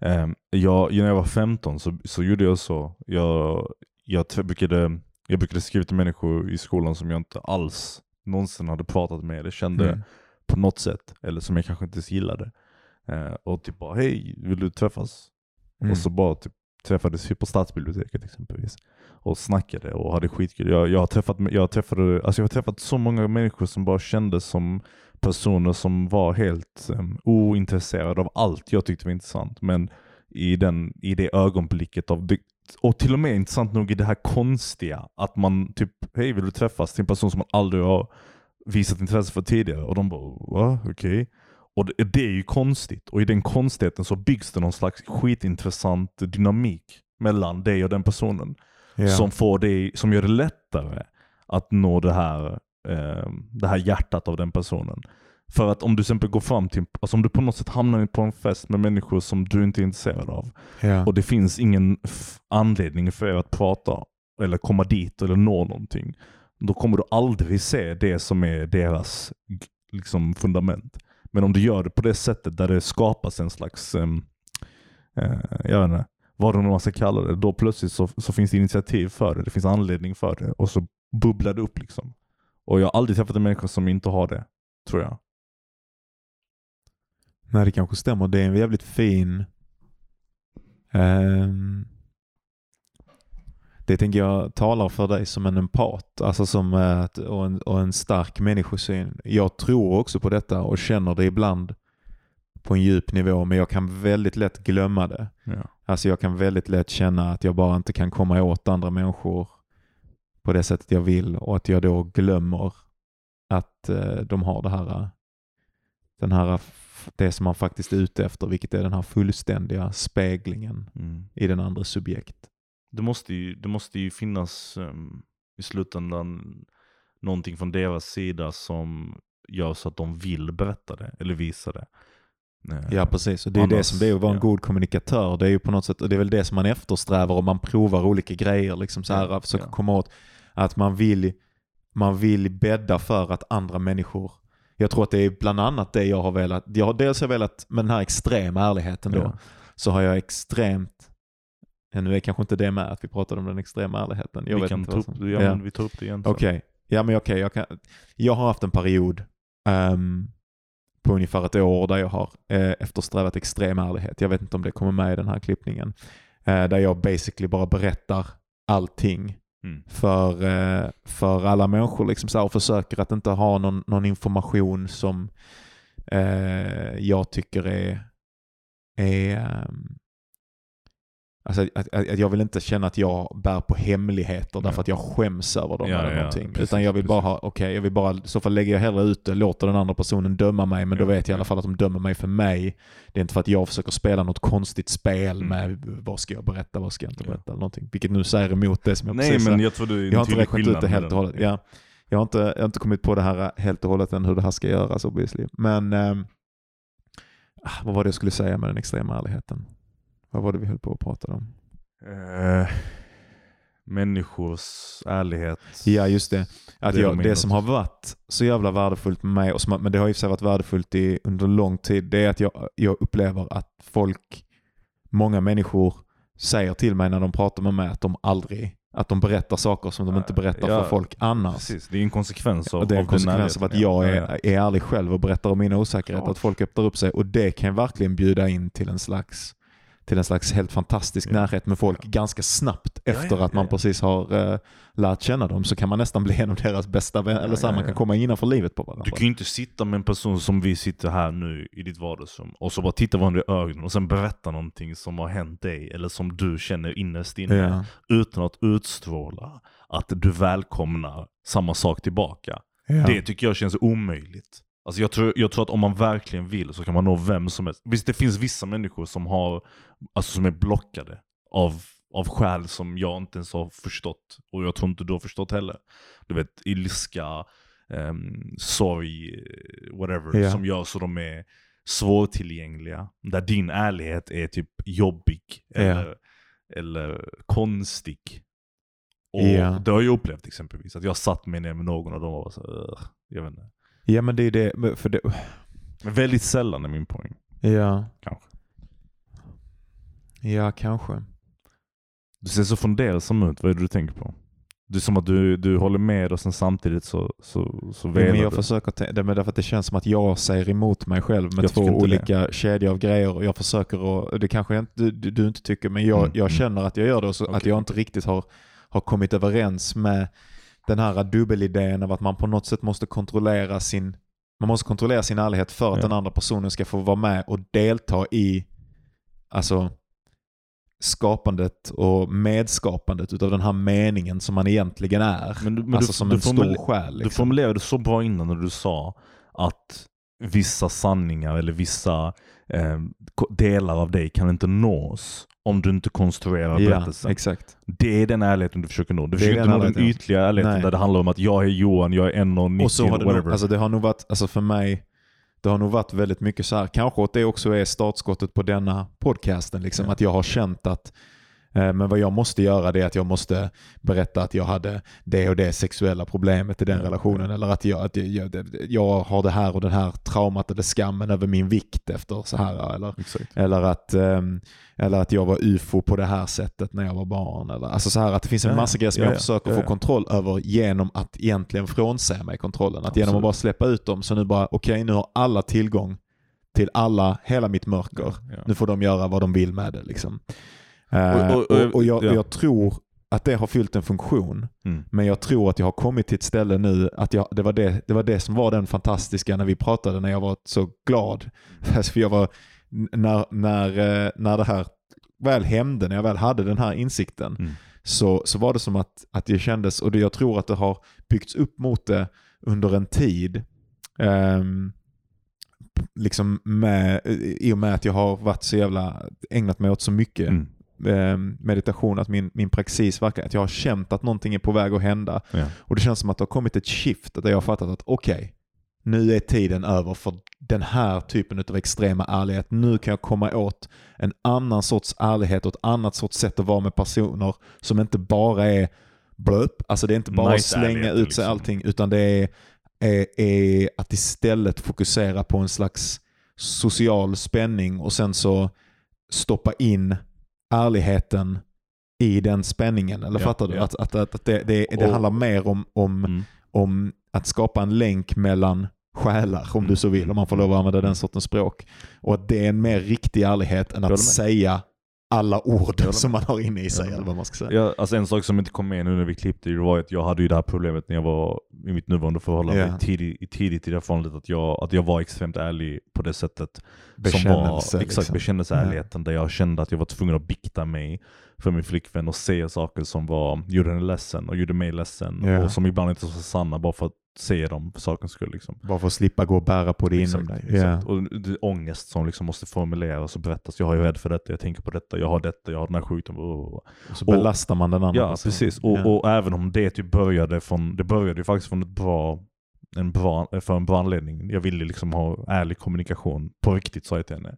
Um, jag, när jag var 15 så, så gjorde jag så. Jag, jag, brukade, jag brukade skriva till människor i skolan som jag inte alls någonsin hade pratat med eller kände
Mm.
på något sätt. Eller som jag kanske inte ens gillade. Eh, och typ bara, hej, vill du träffas?
Mm.
Och så bara typ, träffades ju på stadsbiblioteket exempelvis. Och snackade och hade skitkul. Jag, jag, har träffat, jag, träffade, alltså jag har träffat så många människor som bara kändes som personer som var helt um, ointresserade av allt jag tyckte var intressant. Men i, den, i det ögonblicket av det, och till och med intressant nog i det här konstiga, att man typ, hej vill du träffas till en person som man aldrig har visat intresse för tidigare? Och de bara, va? Okej. Och det, det är ju konstigt. Och i den konstigheten så byggs det någon slags skitintressant dynamik mellan dig och den personen.
Ja.
Som, får dig, som gör det lättare att nå det här, eh, det här hjärtat av den personen. För att om du exempel går fram till, alltså om du på något sätt hamnar på en fest med människor som du inte är intresserad av
ja.
och det finns ingen anledning för er att prata eller komma dit eller nå någonting. Då kommer du aldrig se det som är deras liksom, fundament. Men om du gör det på det sättet där det skapas en slags, um, jag vet inte, vad det nu man ska kalla det, då plötsligt så, så finns det initiativ för det. Det finns anledning för det och så bubblar det upp liksom. Och jag har aldrig träffat en människa som inte har det, tror jag.
Nej, det kanske stämmer. Det är en jävligt fin... Um det tänker jag talar för dig som en empat alltså som ett, och, en, och en stark människosyn. Jag tror också på detta och känner det ibland på en djup nivå men jag kan väldigt lätt glömma det.
Ja.
Alltså jag kan väldigt lätt känna att jag bara inte kan komma åt andra människor på det sättet jag vill och att jag då glömmer att eh, de har det här, eh, den här, det som man faktiskt är ute efter, vilket är den här fullständiga speglingen
Mm.
i den andra subjekt.
Det måste ju, det måste ju finnas um, i slutändan någonting från deras sida som gör så att de vill berätta det eller visa det. Eh,
Ja precis, och det är det
Annars-
som det är att vara en
ja.
god kommunikatör. Det är ju på något sätt, och det är väl det som man eftersträvar om man provar olika grejer, liksom så här,
Ja,
att försöka
ja.
komma åt att man vill, man vill bädda för att andra människor jag tror att det är bland annat det jag har velat. Jag har dels har velat med den här extrema ärligheten då.
Ja.
Så har jag extremt, nu är kanske inte det med att vi pratade om den extrema ärligheten. Jag
vi
vet
kan
inte
ta upp, ja,
Ja.
Vi tar upp det igen.
Okej, ja men okej. jag, kan, jag har haft en period ehm, på ungefär ett år där jag har eh, eftersträvat extrem ärlighet. Jag vet inte om det kommer med i den här klippningen. Eh, där jag basically bara berättar allting
Mm.
för, eh, för alla människor liksom så här, och försöker att inte ha någon, någon information som eh, jag tycker är, är ehm, Alltså, att, att, att jag vill inte känna att jag bär på hemligheter därför att jag skäms över dem
Ja,
eller
ja,
någonting.
precis,
Utan jag vill bara ha, okej, jag vill bara, i så fall lägger jag hellre ut det, låter den andra personen döma mig, men då
Ja,
vet jag i alla fall att de dömer mig för mig. Det är inte för att jag försöker spela något konstigt spel
Mm.
med vad ska jag berätta, vad ska jag inte berätta eller någonting. Vilket nu säger emot det som jag
Nej
precis
men jag tror det är
Jag har inte räknat ut det helt och hållet. Ja. Jag, har inte, jag har inte kommit på det här helt och hållet än hur det här ska göras obviously. Men ah, vad var det jag skulle säga med den extrema ärligheten? Vad var det vi höll på att prata om?
Eh, människors ärlighet.
Ja, just det. Att
Det
jag,
de
det som har varit så jävla värdefullt med mig, och som, men det har i och för sig varit värdefullt i, under lång tid, det är att jag, jag upplever att folk, många människor säger till mig när de pratar med mig att de aldrig, att de berättar saker som de inte berättar
Ja,
för folk annars.
Precis, det är en konsekvens av
Och det är en
av
konsekvens av att jag
ja. Ja,
är, är ärlig själv och berättar om mina osäkerheter. Att folk öppnar upp sig. Och det kan verkligen bjuda in till en slags, till en slags helt fantastisk
Ja.
närhet med folk
Ja.
ganska snabbt efter
ja,
att man precis har uh, lärt känna dem. Så kan man nästan bli en av deras bästa vänner. Eller så här, man kan komma innanför livet på varandra.
Du kan ju inte sitta med en person som vi sitter här nu i ditt vardagsrum och så bara titta varandra i ögonen och sen berätta någonting som har hänt dig eller som du känner innerst inne utan att utstråla att du välkomnar samma sak tillbaka. Det tycker jag känns omöjligt. Alltså jag, tror, jag tror att om man verkligen vill så kan man nå vem som helst. Visst det finns vissa människor som, har, alltså som är blockade av, av skäl som jag inte ens har förstått. Och jag tror inte du har förstått heller. Du vet ilska, um, sorg, whatever.
Ja.
Som gör så de är svårtillgängliga. Där din ärlighet är typ jobbig. Eller, eller konstig. Och
Ja.
det har jag upplevt exempelvis. Att jag satt mig ner med någon och de var så jag vet inte.
Ja, men det är det. men För det
Men väldigt sällan är min poäng.
ja.
Kanske.
ja, kanske.
Du ser så fundersam ut. Vad är det du tänker på? Det är som att du, du håller med och sen samtidigt så, så, så velar
men jag
du.
försöker det är därför att det känns som att jag säger emot mig själv med
Jag
två olika kedjor av grejer och jag försöker att, det kanske inte, du, du inte tycker, men jag,
Mm,
jag
mm.
känner att jag gör det och så, att
Okej,
jag inte riktigt har, har kommit överens med den här dubbelidén av att man på något sätt måste kontrollera sin man måste kontrollera sin ärlighet för att
Ja.
den andra personen ska få vara med och delta i alltså skapandet och medskapandet utav den här meningen som man egentligen är.
Men du, men
alltså
du,
som
du,
en stor själ.
du
Liksom.
formulerade så bra innan när du sa att vissa sanningar eller vissa eh, delar av dig kan inte nås om du inte konstruerar
Ja,
berättelsen.
exakt.
Det är den ärligheten du försöker nå. Du försöker inte nå den ytliga ärligheten
Nej.
där det handlar om att jag är Johan, jag är 1,90
Och så har det,
whatever.
nog, alltså det har nog varit, alltså för mig, det har nog varit väldigt mycket så här, kanske att det också är startskottet på denna podcasten, liksom,
Ja.
att jag har känt att men vad jag måste göra det är att jag måste berätta att jag hade det och det sexuella problemet i den
Ja,
relationen. Eller att, jag, att jag, jag, har det här och den här traumat eller skammen över min vikt efter så här. Eller,
Exakt.
eller, att, ehm, eller att jag var ufo på det här sättet när jag var barn. Eller, alltså så här att det finns en
Ja,
massa grejer som
ja,
jag
ja,
försöker få kontroll över genom att egentligen frånsäga mig kontrollen. Att genom att bara släppa ut dem så nu bara, okej nu har alla tillgång till alla, hela mitt mörker. Nu får de göra vad de vill med det. Liksom. Eh,
Och-
och,
och-
och, jag,
ja.
jag tror att det har fyllt en funktion.
Mm.
Men jag tror att jag har kommit till ett ställe nu, att jag, det, var det, det var det som var den fantastiska när vi pratade, när jag var så glad. [LAUGHS] För jag var, när, när, eh, när det här väl hände, när jag väl hade den här insikten,
Mm.
så, så var det som att, att det kändes, och det, jag tror att det har byggts upp mot det under en tid. ehm, liksom med, I och med att jag har varit så jävla, ägnat mig åt så mycket
Mm.
Eh, meditation, att min, min praxis verkar, att jag har känt att någonting är på väg att hända.
Ja.
Och det känns som att det har kommit ett shift, att jag har fattat att okej, nu är tiden över för den här typen av extrema ärlighet. Nu kan jag komma åt en annan sorts ärlighet och ett annat sorts sätt att vara med personer som inte bara är blöp, alltså det är inte bara att slänga ut sig
liksom.
allting, utan det är, är, är att istället fokusera på en slags social spänning och sen så stoppa in ärligheten i den spänningen. Eller
Ja,
fattar du?
ja.
Att, att, att, det, det, det
Och-
handlar mer om, om,
Mm.
om att skapa en länk mellan själar, om du så vill, om man får lov att använda den sortens språk. Och att det är en mer riktig ärlighet än att säga alla ord
Ja, [LAUGHS]
som man har inne i sig
Ja.
eller vad man ska säga.
Ja, alltså en sak som inte kom med nu när vi klippte det var att jag hade ju det här problemet när jag var i mitt nuvarande förhållande
Ja.
tidigt, tidigt i det här förhållandet att jag, att jag var extremt ärlig på det sättet. som
Bekännelse,
var, exakt,
liksom.
bekännelseärligheten där jag kände att jag var tvungen att bikta mig för min flickvän och säga saker som var, gjorde henne ledsen och gjorde mig ledsen
Ja.
och som ibland inte var så sanna bara för att säga dem för sakens skull. Liksom.
Bara för att slippa gå och bära på det inom dig.
Exakt.
Ja.
Och det ångest som liksom måste formuleras och berättas. Jag är rädd för detta, jag tänker på detta, jag har detta, jag har den här sjukdomen.
Och så belastar man den andra
Ja,
personen.
precis. Och,
Ja.
och även om det typ började från, det började ju faktiskt från ett bra, en bra, för en bra anledning. Jag ville liksom ha ärlig kommunikation på riktigt sa jag till henne.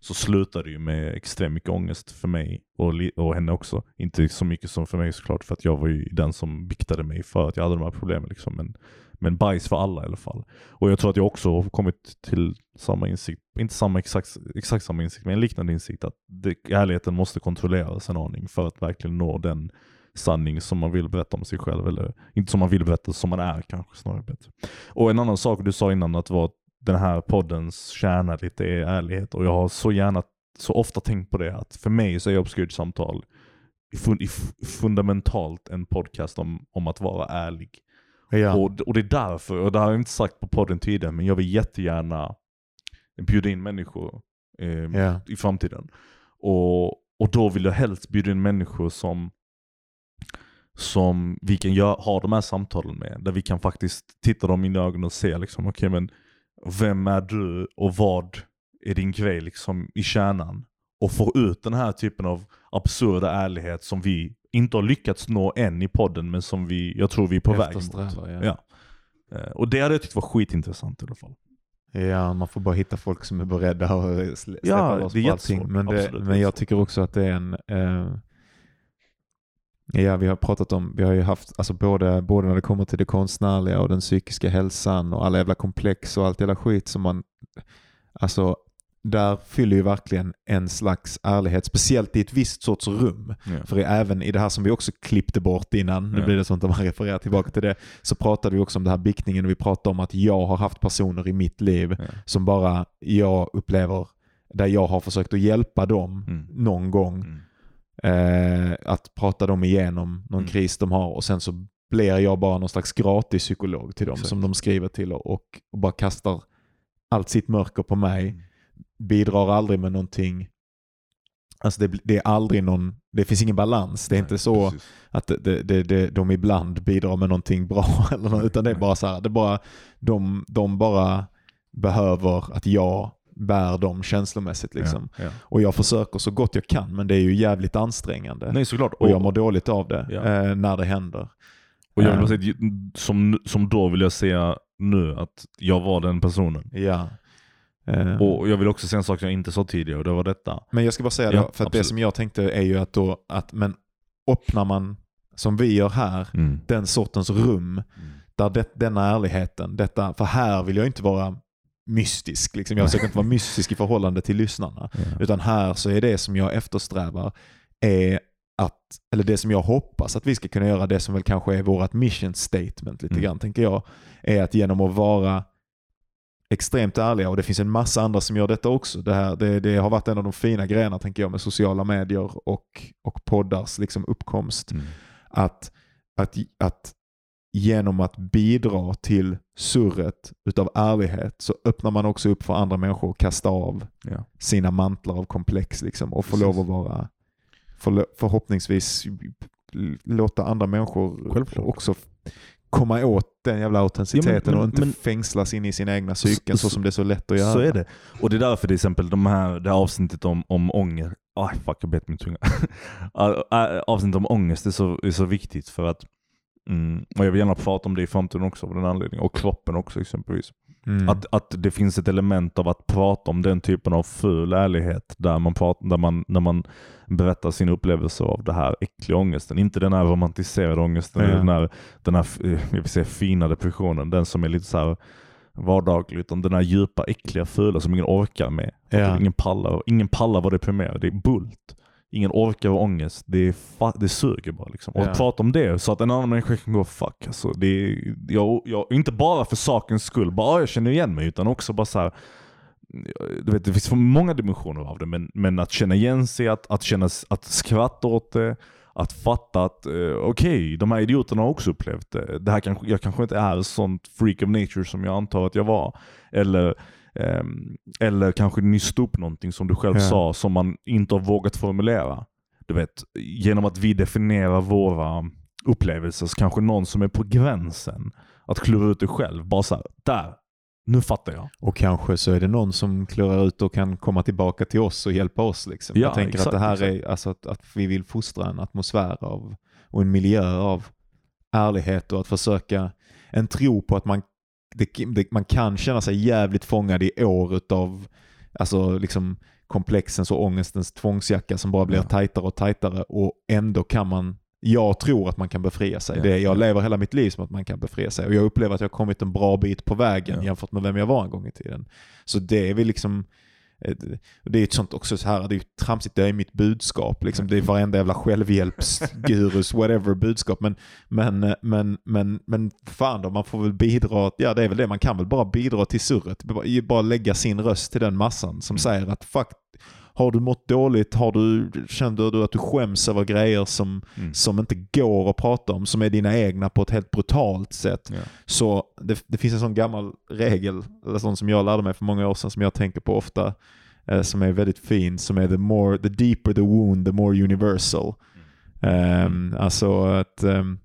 Så slutade det ju med extremt mycket ångest för mig och, och henne också. Inte så mycket som för mig såklart för att jag var ju den som biktade mig för att jag hade de här problemen. Liksom. Men, men bajs för alla i alla fall. Och jag tror att jag också har kommit till samma insikt, inte samma exakt, exakt samma insikt, men en liknande insikt att det, ärligheten måste kontrolleras en aning för att verkligen nå den sanning som man vill berätta om sig själv. Eller inte som man vill berätta, som man är kanske snarare bättre. Och en annan sak du sa innan att var den här poddens kärna lite är ärlighet. Och jag har så gärna, så ofta tänkt på det att för mig så är Obscured samtal fun, fundamentalt en podcast om, om att vara ärlig.
Ja.
Och, och det är därför, och det har jag inte sagt på podden tidigare, men jag vill jättegärna bjuda in människor eh,
Ja.
i framtiden. Och, och då vill jag helst bjuda in människor som, som vi kan gö- ha de här samtalen med. Där vi kan faktiskt titta dem in i ögonen och se liksom, okej men vem är du och vad är din grej liksom i kärnan? Och få ut den här typen av absurda ärlighet som vi inte har lyckats nå än i podden men som vi, jag tror vi är på väg mot.
Ja.
Ja. Eh, Och det hade jag tyckt var skitintressant i alla fall.
Ja, man får bara hitta folk som är beredda att sl- släppa
Ja,
loss
det är
på allting. Men, det, men jag tycker också att det är en... Eh, ja, vi har pratat om, vi har ju haft, alltså både, både när det kommer till det konstnärliga och den psykiska hälsan och alla jävla komplex och allt jävla skit som man... Alltså, där fyller ju verkligen en slags ärlighet, speciellt i ett visst sorts rum.
Ja.
För även i det här som vi också klippte bort innan, nu
Ja.
blir det sånt att man refererar tillbaka till det, så pratade vi också om det här biktningen och vi pratade om att jag har haft personer i mitt liv
Ja.
som bara jag upplever, där jag har försökt att hjälpa dem
Mm.
någon gång.
Mm.
Eh, att prata dem igenom någon
Mm.
kris de har och sen så blir jag bara någon slags gratis psykolog till dem
Exakt.
som de skriver till och, och, och bara kastar allt sitt mörker på mig. Bidrar aldrig med någonting. Alltså det, det är aldrig någon, det finns ingen balans. Det är
Nej,
inte så
precis.
att det, det, det, de ibland bidrar med någonting bra [LAUGHS] eller något, utan det är bara så här, det bara, de, de bara behöver att jag bär dem känslomässigt liksom.
Ja, ja.
Och jag försöker så gott jag kan men det är ju jävligt ansträngande.
Nej såklart.
och jag mår dåligt av det
Ja.
eh, när det händer.
Och jag vill
Eh,
säga, som, som då vill jag säga nu att jag var den personen.
Ja. Eh,
Och jag vill också säga en sak som jag inte sa tidigare och det var detta.
men jag ska bara säga
Ja,
det, för att det som jag tänkte är ju att då, att men öppnar man, som vi gör här,
Mm.
den sortens rum där det, denna ärligheten, detta, för här vill jag inte vara mystisk. Liksom. Jag försöker inte vara mystisk i förhållande till lyssnarna.
Ja.
Utan här så är det som jag eftersträvar är att, eller det som jag hoppas att vi ska kunna göra, det som väl kanske är vårt mission statement lite
Mm.
grann tänker jag, är att genom att vara extremt ärliga, och det finns en massa andra som gör detta också. Det, här, det, det har varit en av de fina grejerna tänker jag med sociala medier och, och poddars liksom uppkomst
Mm.
att, att, att genom att bidra till surret utav ärlighet så öppnar man också upp för andra människor att kasta av
Ja.
sina mantlar av komplex liksom, och få lov att vara för, förhoppningsvis låta andra människor
Självklart.
också komma åt den jävla autenticiteten
men-
och inte
men-
fängslas in i sina egna psyken så,
så-
som det är så lätt att göra.
Så är det. Och det är därför till exempel de här, det här avsnittet om, om ånger, aj fuck jag bet min tunga. [LAUGHS] Avsnittet om ångest är så, är så viktigt för att, mm, och jag vill gärna prata om det i framtiden också av den anledningen, och kroppen också exempelvis.
Mm.
Att, att det finns ett element av att prata om den typen av ful ärlighet där man, pratar, där man, när man berättar sin upplevelse av det här äckliga ångesten. Inte den här romantiserade ångesten,
Ja.
den här, den här eh, jag vill säga, fina depressionen, den som är lite så här vardaglig, utan den här djupa, äckliga, fula som ingen orkar med.
Ja.
Ingen, pallar, ingen pallar vara deprimerad, det är bult. Ingen orkar vara ångest, det, det suger bara. Liksom. Och
Ja.
att prata om det så att en annan människa kan gå fuck. Alltså, det är, jag, jag, inte bara för sakens skull, bara "Ah, jag känner igen mig, utan också bara så här, du vet, det finns för många dimensioner av det, men, men att känna igen sig, att, att, känna, att skratta åt det, att fatta att eh, okej, okay, de här idioterna har också upplevt det. det här kanske, jag kanske inte är sånt freak of nature som jag antar att jag var. Eller, eller kanske nysta upp någonting som du själv
Ja.
sa, som man inte har vågat formulera. Du vet, genom att vi definierar våra upplevelser, så kanske någon som är på gränsen att klura ut det själv, bara såhär, där, nu fattar jag.
Och kanske så är det någon som klurar ut och kan komma tillbaka till oss och hjälpa oss. Liksom.
Ja,
jag tänker
exakt,
att det här
exakt.
är alltså att, att vi vill fostra en atmosfär av, och en miljö av ärlighet och att försöka en tro på att man, det, det, man kan känna sig jävligt fångad i år av alltså liksom komplexens och ångestens tvångsjacka som bara blir
Ja.
tajtare och tajtare och ändå kan man jag tror att man kan befria sig.
Ja,
Det, jag
ja.
lever hela mitt liv som att man kan befria sig och jag upplever att jag har kommit en bra bit på vägen
Ja.
jämfört med vem jag var en gång i tiden. Så det är väl liksom det är ett sånt också så här, det är ju tramsigt, det är mitt budskap. Liksom. Det är varenda jävla självhjälpsgurus, whatever budskap. Men, men, eh, men, men, men fan då, man får väl bidra, ja det är väl det, man kan väl bara bidra till surret. Bara, bara lägga sin röst till den massan som
Mm.
säger att fuck, har du mått dåligt, har du, känner du att du skäms över grejer som,
Mm.
som inte går att prata om, som är dina egna på ett helt brutalt sätt.
Ja.
Så det, det finns en sån gammal regel, eller sån som jag lärde mig för många år sedan, som jag tänker på ofta, eh, som är väldigt fin, som är the, more, the deeper the wound, the more universal. Ehm, alltså att ehm,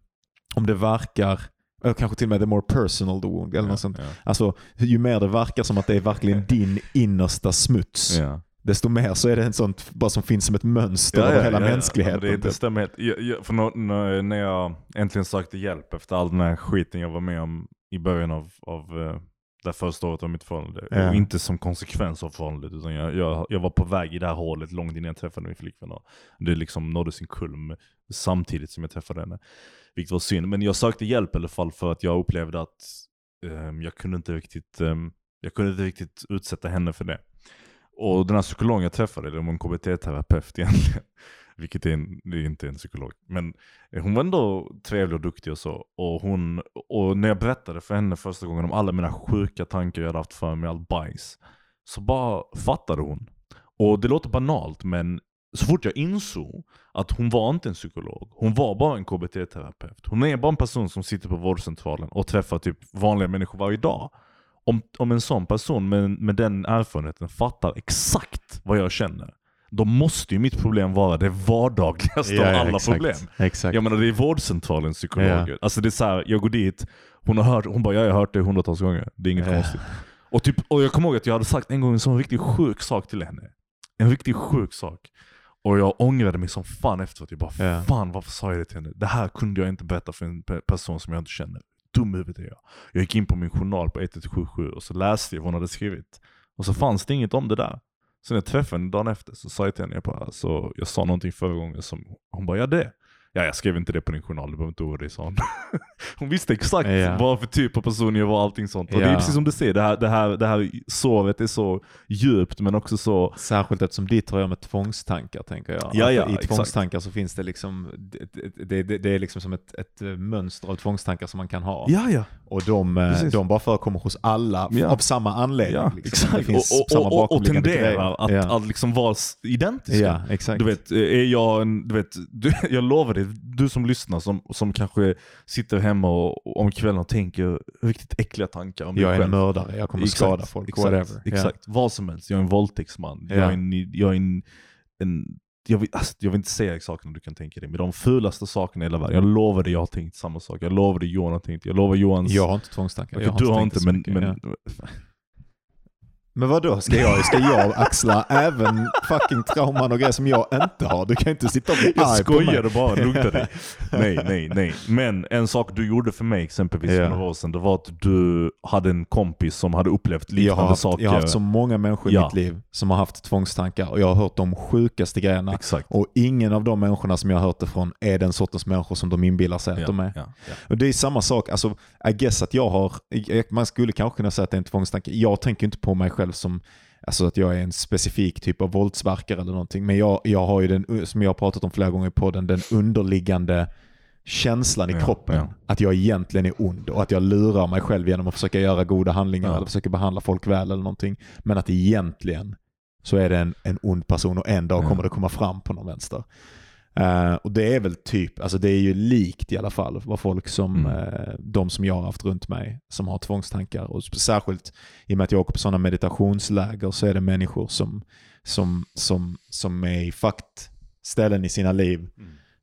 om det verkar, eller kanske till och med the more personal the wound, eller något sånt.
Ja.
Alltså ju mer det verkar som att det är verkligen [LAUGHS] din innersta smuts,
Ja.
Desto mer så är det en sånt bara som finns som ett mönster över hela mänskligheten.
Ja, men det, det
typ.
stämmer helt. Jag, jag, för när, när, när jag äntligen sökte hjälp efter all den här skiten jag var med om i början av, av eh, det första året av mitt förhållande.
Ja.
Och inte som konsekvens av förhållandet, utan jag, jag, jag var på väg i det här hålet långt innan jag träffade min flickvän. Det liksom nådde sin kulm samtidigt som jag träffade henne. Vilket var synd. Men jag sökte hjälp i alla fall för att jag upplevde att ehm, jag kunde inte riktigt ehm, jag kunde inte riktigt utsätta henne för det. Och den här psykologen jag träffade, det var en KBT-terapeut egentligen. [LAUGHS] Vilket är, en, det är inte en psykolog. Men hon var ändå trevlig och duktig och så. Och, hon, och när jag berättade för henne första gången om alla mina sjuka tankar jag hade haft för mig, all bajs. Så bara fattade hon. Och det låter banalt men så fort jag insåg att hon var inte en psykolog, hon var bara en KBT-terapeut. Hon är bara en person som sitter på vårdcentralen och träffar typ vanliga människor varje dag. Om, om en sån person med, med den erfarenheten fattar exakt vad jag känner, då måste ju mitt problem vara det vardagligaste
Ja,
av
ja,
alla
exakt.
problem.
Exakt.
Jag menar det är vårdcentralens psykologer. Alltså det är så här, jag går dit, hon har hört, hon bara ja, jag har hört det hundratals gånger. Det är inget
Ja.
konstigt. Och, typ, och jag kommer ihåg att jag hade sagt en gång en sån riktigt sjuk sak till henne. En riktigt sjuk sak. Och jag ångrade mig som fan efteråt. Jag bara
Ja.
fan varför sa jag det till henne? Det här kunde jag inte berätta för en pe- person som jag inte känner dumhuvud i huvudet är jag. Jag gick in på min journal på 1177 och så läste jag vad hon hade skrivit. Och så fanns det inget om det där. Så när jag träffade henne dagen efter så sa jag till henne, jag, bara, alltså, jag sa någonting förra gången som, hon bara ja det. Ja jag skrev inte det på din journal, du behöver inte oroa dig sa hon. [LAUGHS] hon visste exakt
Ja.
vad för typ av person jag var och allting sånt. Och det är precis som du säger, det här, det, här, det här såret är så djupt men också så
Särskilt eftersom ditt har att göra med tvångstankar tänker jag.
Ja,
Att
ja,
I
exakt.
tvångstankar så finns det liksom, det, det, det, är liksom som ett, ett mönster av tvångstankar som man kan ha.
Ja ja.
Och de, eh,
Precis.
de bara förekommer hos alla
Ja.
av samma anledning.
Ja,
liksom.
Exakt. och, och, och, och tenderar att,
ja.
att liksom vara identiska.
ja, exakt.
Du vet, eh, är jag en, du vet, [LAUGHS] jag lovar dig, du som lyssnar som, som kanske sitter hemma och, och om kvällen och tänker riktigt äckliga tankar om dig
jag är en
själv.
mördare, jag kommer
Exakt,
skada folk,
exakt,
whatever.
Exakt, vad som helst. Jag är en våldtäktsman. Jag
Ja.
är en, jag är en, en jag vill, alltså, jag vill inte säga sakerna du kan tänka dig, men de fulaste sakerna i hela världen. Jag lovar dig, jag har tänkt samma sak. Jag lovar dig, Johan har tänkt. Jag lovar Johans...
Ja. Jag har inte tvångstankar. Jag
du har inte, men...
mycket,
men
ja. [LAUGHS] Men vadå, ska jag, ska jag axla även fucking trauman och grejer som jag inte har? Du kan inte sitta och bli
Jag
arg mig.
skojade bara, lugna dig. [LAUGHS] Nej, nej, nej. Men en sak du gjorde för mig exempelvis för några år sedan, det var att du hade en kompis som hade upplevt
Jag
liknande
har, haft,
saker.
jag har haft så många människor i
Ja.
mitt liv som har haft tvångstankar och jag har hört de sjukaste grejerna.
Exakt.
Och ingen av de människorna som jag har hört det från är den sortens människor som de inbillar sig att
Ja,
de är.
ja.
Och det är samma sak, alltså, I guess att jag har, man skulle kanske kunna säga att det är en tvångstanke. Jag tänker inte på mig själv som Alltså att jag är en specifik typ av våldsverkare eller någonting. Men jag, jag har ju den, som jag har pratat om flera gånger i podden, den underliggande känslan i
Ja,
kroppen
ja.
att jag egentligen är ond och att jag lurar mig själv genom att försöka göra goda handlingar
Ja.
eller försöka behandla folk väl eller någonting. Men att egentligen så är det en, en ond person och en dag kommer det komma fram på någon vänster. Eh, och det är väl typ, alltså det är ju likt i alla fall vad folk som,
Mm.
eh, de som jag har haft runt mig som har tvångstankar. Och särskilt i och med att jag åker på sådana meditationsläger så är det människor som, som, som, som är i fakt ställen i sina liv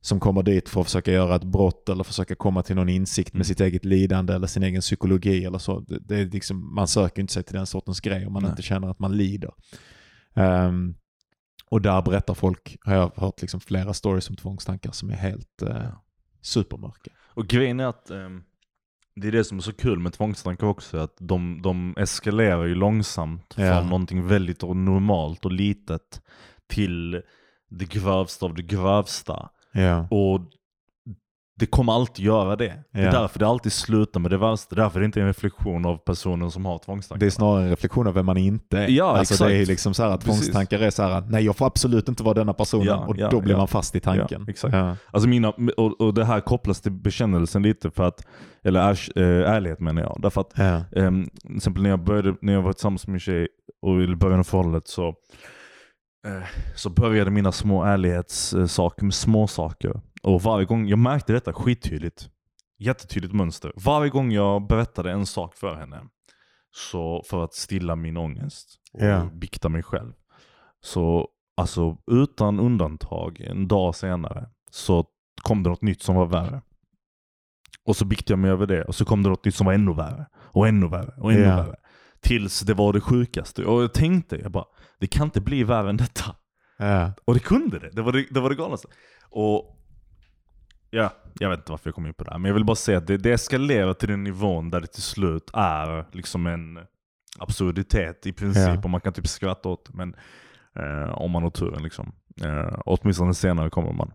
som kommer dit för att försöka göra ett brott eller försöka komma till någon insikt med
Mm.
sitt eget lidande eller sin egen psykologi eller så. Det, det är liksom, man söker inte sig till den sortens grej om man
Nej.
inte känner att man lider. Ehm, och där berättar folk, har jag hört liksom flera stories om tvångstankar som är helt eh, supermörka.
Och grejen är att ehm, det är det som är så kul med tvångstankar också, att de, de eskalerar ju långsamt
Ja.
från någonting väldigt normalt och litet till det grövsta av det grövsta.
Ja.
Och det kommer alltid göra det. Det är därför det alltid slutar med det värsta. Det är därför det inte är en reflektion av personen som har tvångstankar.
Det är snarare en reflektion av vem man inte är.
Ja,
alltså det är
exakt.
liksom så här att
Precis.
tvångstankar är så här, nej jag får absolut inte vara denna personen
Ja,
och
ja,
då blir man fast i tanken.
Exakt. Alltså mina, och, och det här kopplas till bekännelsen lite för att, eller ärs, eh, ärlighet menar jag. Därför att
Ja.
Um, till exempel när jag, började, när jag var tillsammans med min tjej och i början av förhållandet så, eh, så började mina små ärlighetssaker med små saker. Och varje gång, jag märkte detta skittydligt. Jättetydligt mönster. Varje gång jag berättade en sak för henne, så för att stilla min ångest och
Ja.
bikta mig själv. Så alltså utan undantag, en dag senare, så kom det något nytt som var värre. Och så biktade jag mig över det och så kom det något nytt som var ännu värre. Och ännu värre och ännu
Ja.
värre. Tills det var det sjukaste. Och jag tänkte, jag bara, det kan inte bli värre än detta.
Ja.
Och det kunde det. Det var det, det, var det galnaste. Och ja, jag vet inte varför jag kom in på det här. Men jag vill bara säga att det, det eskalerar till den nivån där det till slut är liksom en absurditet i princip.
Ja.
Och man kan typ skratta åt det. Men eh, om man har turen liksom. Eh, åtminstone senare kommer man.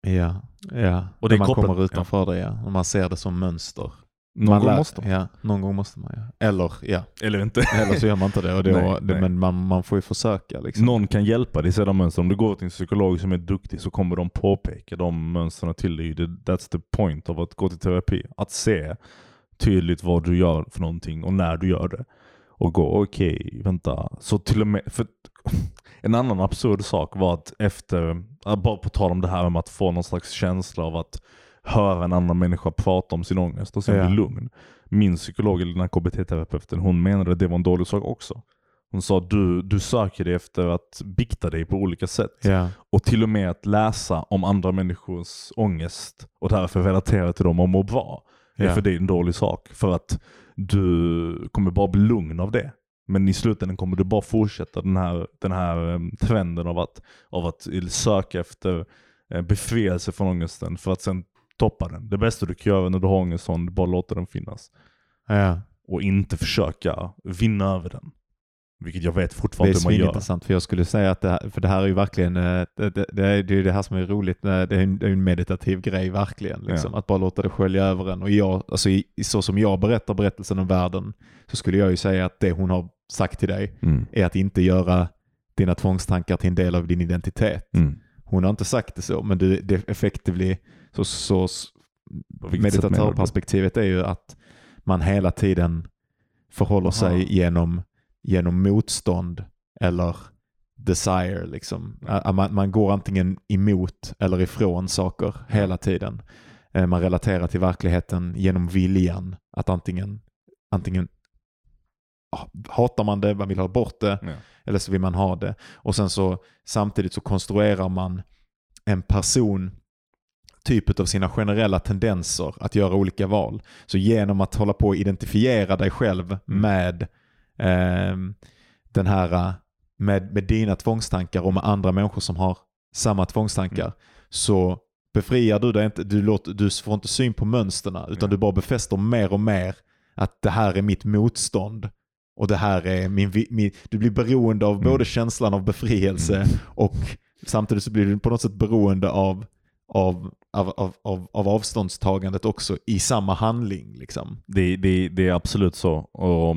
Ja, ja.
Och det är
När man
kopplat-
kommer utanför det ja. Och man ser det som mönster.
Någon
man
gång måste man.
Ja, någon gång måste man ja. Eller, ja.
Eller inte.
Eller så gör man inte det. Och det,
Nej,
och det
nej.
Men man, man får ju försöka liksom.
Någon kan hjälpa dig se de mönstren. Om du går till en psykolog som är duktig så kommer de påpeka de mönstren till dig. That's the point av att gå till terapi. Att se tydligt vad du gör för någonting och när du gör det. Och gå, okej, vänta. Så till och med, för [LAUGHS] en annan absurd sak var att efter, bara på tal om det här med att få någon slags känsla av att höra en annan människa prata om sin ångest och sen
Ja.
bli lugn. Min psykolog, eller den här KBT-terapeuten, hon menade att det var en dålig sak också. Hon sa du, du söker dig efter att bikta dig på olika sätt.
Ja,
Och till och med att läsa om andra människors ångest och därför relatera till dem och må bra. Det är
Ja.
för dig en dålig sak. För att du kommer bara bli lugn av det. Men i slutändan kommer du bara fortsätta den här, den här trenden av att, av att söka efter eh, befrielse från ångesten för att sen toppa den. Det bästa du kan göra när du har ångest är bara låta den finnas.
ja.
Och inte försöka vinna över den. Vilket jag vet
Det är
fortfarande hur man gör.
svinintressant för jag skulle säga att det här, för det här är ju verkligen, eh, det, det, det är det är ju det här som är roligt, det är en, det är en meditativ grej verkligen. Liksom,
Ja.
Att bara låta det skölja över en. Och jag, alltså i, så som jag berättar berättelsen om världen så skulle jag ju säga att det hon har sagt till dig
Mm.
är att inte göra dina tvångstankar till en del av din identitet.
Mm.
Hon har inte sagt det så, men det, det effectively, så, så meditatörperspektivet är ju att man hela tiden förhåller
Aha.
sig genom, genom motstånd eller desire. Liksom. Ä- Man, man går antingen emot eller ifrån saker hela tiden. Man relaterar till verkligheten genom viljan att antingen, antingen ja, hatar man det, man vill ha bort det,
Ja.
eller så vill man ha det. Och sen så samtidigt så konstruerar man en person typ av sina generella tendenser att göra olika val. Så genom att hålla på och identifiera dig själv med ehm, den här med, med dina tvångstankar och med andra människor som har samma tvångstankar
Mm.
så befriar du dig inte, du, låter, du får inte syn på mönsterna utan
Ja.
du bara befäster mer och mer att det här är mitt motstånd och det här är min, min du blir beroende av
Mm.
både känslan av befrielse
Mm.
och samtidigt så blir du på något sätt beroende av, av, av, av, av, av avståndstagandet också i samma handling. Liksom.
Det, det, det är absolut så. Och,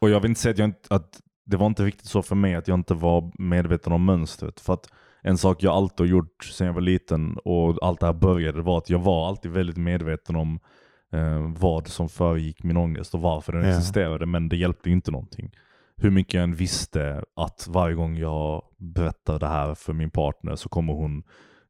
och jag vill inte säga att, jag att det var inte riktigt så för mig att jag inte var medveten om mönstret. För att en sak jag alltid har gjort sedan jag var liten och allt det här började var att jag var alltid väldigt medveten om eh, vad som föregick min ångest och varför den
Ja.
existerade. Men det hjälpte inte någonting. Hur mycket jag än visste att varje gång jag berättar det här för min partner så kommer hon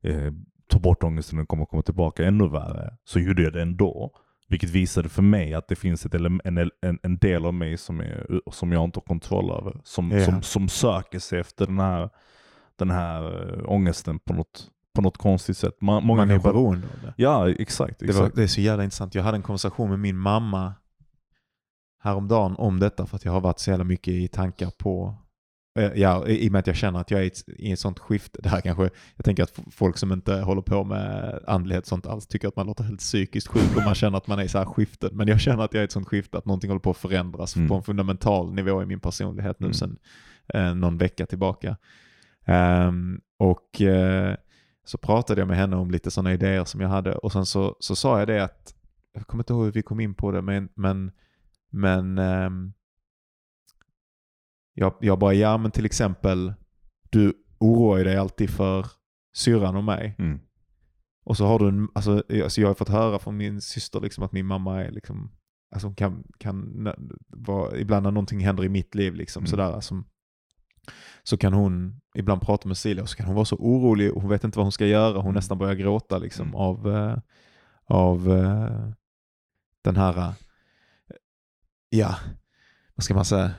eh, ta bort ångesten och kommer komma tillbaka ännu värre. Så gjorde jag det ändå. Vilket visade för mig att det finns ett en, en, en del av mig som, är, som jag inte har kontroll över. Som,
Ja.
som, som söker sig efter den här, den här eh, ångesten på något, på något konstigt sätt. Ma- Många
Man är beroende av det.
Ja, exakt.
Det, var,
exakt.
det är så jävla intressant. Jag hade en konversation med min mamma häromdagen om detta för att jag har varit så jävla mycket i tankar på Ja, i och med att jag känner att jag är i ett, sånt skifte. Det här kanske, jag tänker att folk som inte håller på med andlighet och sånt alls tycker att man låter helt psykiskt sjuk om man känner att man är i så här skiften. Men jag känner att jag är i ett sånt skifte att någonting håller på att förändras
Mm.
på en fundamental nivå i min personlighet nu
Mm.
sedan eh, någon vecka tillbaka. Ehm, och eh, så pratade jag med henne om lite sådana idéer som jag hade och sen så, så sa jag det att, jag kommer inte ihåg hur vi kom in på det, men, men, men ehm, jag, jag bara, ja men till exempel, du oroar ju dig alltid för syrran och mig.
Mm.
Och så har du en, alltså, alltså jag har fått höra från min syster liksom att min mamma är liksom, alltså hon kan, kan vara, ibland när någonting händer i mitt liv liksom
Mm.
sådär, alltså, så kan hon ibland prata med Silja och så kan hon vara så orolig och hon vet inte vad hon ska göra. Hon nästan börjar gråta liksom
Mm.
av, eh, av eh, den här, eh, ja, vad ska man säga,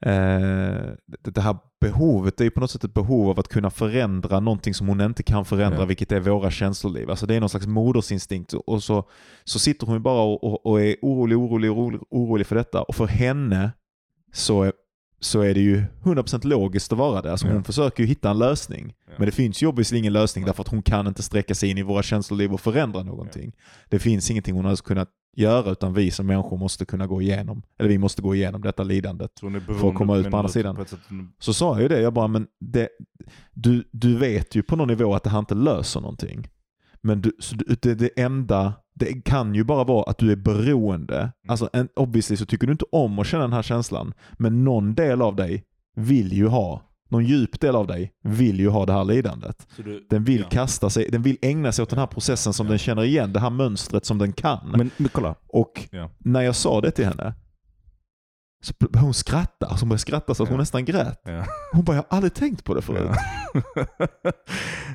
det, det här behovet, det är ju på något sätt ett behov av att kunna förändra någonting som hon inte kan förändra,
Ja.
vilket är våra känsloliv. Alltså det är någon slags modersinstinkt och så, så sitter hon bara och, och, och är orolig, orolig, orolig, orolig för detta. Och för henne så så är det ju 100% logiskt att vara det. Alltså
Ja.
Hon försöker ju hitta en lösning.
Ja.
Men det finns ju obviously ingen lösning därför att hon kan inte sträcka sig in i våra känsloliv och förändra någonting. Det finns ingenting hon har kunnat göra utan vi som människor måste kunna gå igenom, eller vi måste gå igenom detta lidandet. För att komma ut på andra sidan.
hon-
Så sa jag ju det, jag bara, men det, du, du vet ju på någon nivå att det här inte löser någonting. Men du, det, det enda, det kan ju bara vara att du är beroende. Alltså en, obviously så tycker du inte om att känna den här känslan, men någon del av dig vill ju ha, någon djup del av dig vill ju ha det här lidandet.
Du-
Den vill
ja.
kasta sig, den vill ägna sig åt den här processen som
Ja.
den känner igen, det här mönstret som den kan.
Men, men kolla.
Och
Ja.
när jag sa det till henne så hon skratta. Alltså hon började skratta så att hon nästan grät. Hon bara, jag har aldrig tänkt på det förut.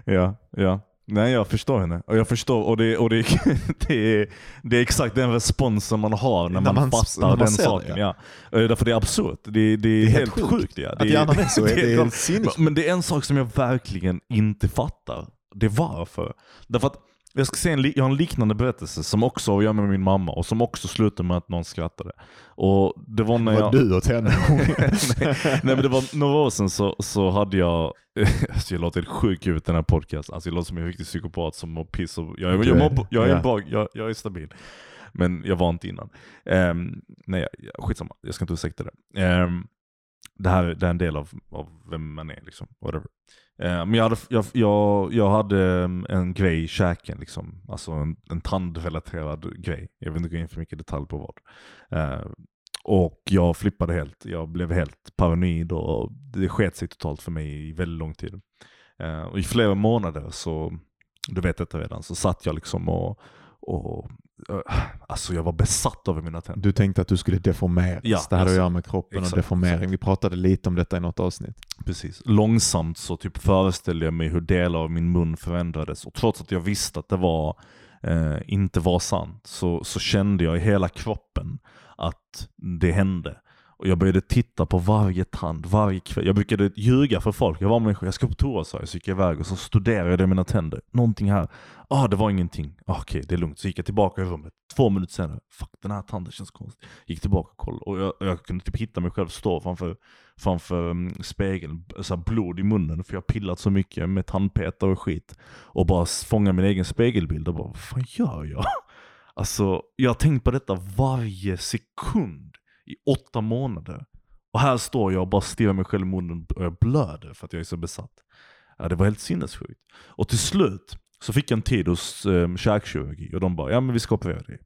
Ja, [LAUGHS] ja. Nej jag förstår henne. Och jag förstår, och det, och det, [LAUGHS] det, är, det är exakt den responsen man har när,
När
man,
man-
fattar
när man
den
ser det,
saken.
ja.
Ja. Därför det är absurt. Det, det, är helt sjukt. ja.
Att
det,
hjärnan är så, [LAUGHS] är, det är
klart.
sinnes...
Men det är en sak som jag verkligen inte fattar. Det är varför. Därför att jag, ska säga en, jag har en liknande berättelse som också har att göra med min mamma och som också slutade med att någon skrattade. Och det var när
Var
jag...
du åt [LAUGHS] henne?
nej, nej men det var några år sedan så, så hade jag, [LAUGHS] alltså jag låter helt sjuk ut i den här podcasten, alltså jag låter som en riktig psykopat som mår piss och, jag,
Du
jag,
är-
mår, jag är bra, jag, jag är stabil. Men jag var inte innan. Um, nej, skitsamma, jag ska inte ursäkta det. Ehm, det, här, det är en del av, av vem man är, liksom. whatever. Eh, men jag hade, jag, jag, jag hade mm, en grej i käken, liksom. alltså en, en tandrelaterad grej. Jag vill inte gå in för mycket detalj på vad. Eh, och jag flippade helt. Jag blev helt paranoid och det sket sig totalt för mig i väldigt lång tid. Eh, och I flera månader så, du vet detta redan, så satt jag liksom och, och [SIGHS] alltså jag var besatt av mina tänder.
Du tänkte att du skulle deformeras.
Ja,
det hade
alltså,
att göra med kroppen
exakt,
och deformering.
exakt.
Vi pratade lite om detta i något avsnitt.
Precis. Långsamt så typ föreställde jag mig hur delar av min mun förändrades. Och trots att jag visste att det var, eh, inte var sant så, så kände jag i hela kroppen att det hände. Och jag började titta på varje tand, varje kväll. Jag brukade ljuga för folk. Jag var människa, jag ska på toa sa jag, så gick jag iväg och så studerade jag mina tänder. Någonting här. Ah, det var ingenting. Ah, Okej, det är lugnt. Så gick jag tillbaka i rummet. Två minuter senare, fuck den här tanden känns konstig. Gick tillbaka och kollade. Och jag, jag kunde typ hitta mig själv stå framför, framför um, spegeln, så här blod i munnen. För jag har pillat så mycket med tandpetare och skit. Och bara fånga min egen spegelbild och bara, vad fan gör jag? [LAUGHS] Alltså, jag har tänkt på detta varje sekund i åtta månader. Och här står jag och bara stirrar mig själv i munnen och jag blöder för att jag är så besatt. Ja, det var helt sinnessjukt. Och till slut så fick jag en tid hos ehm, um, käkkirurgi och de bara, ja men vi ska operera dig.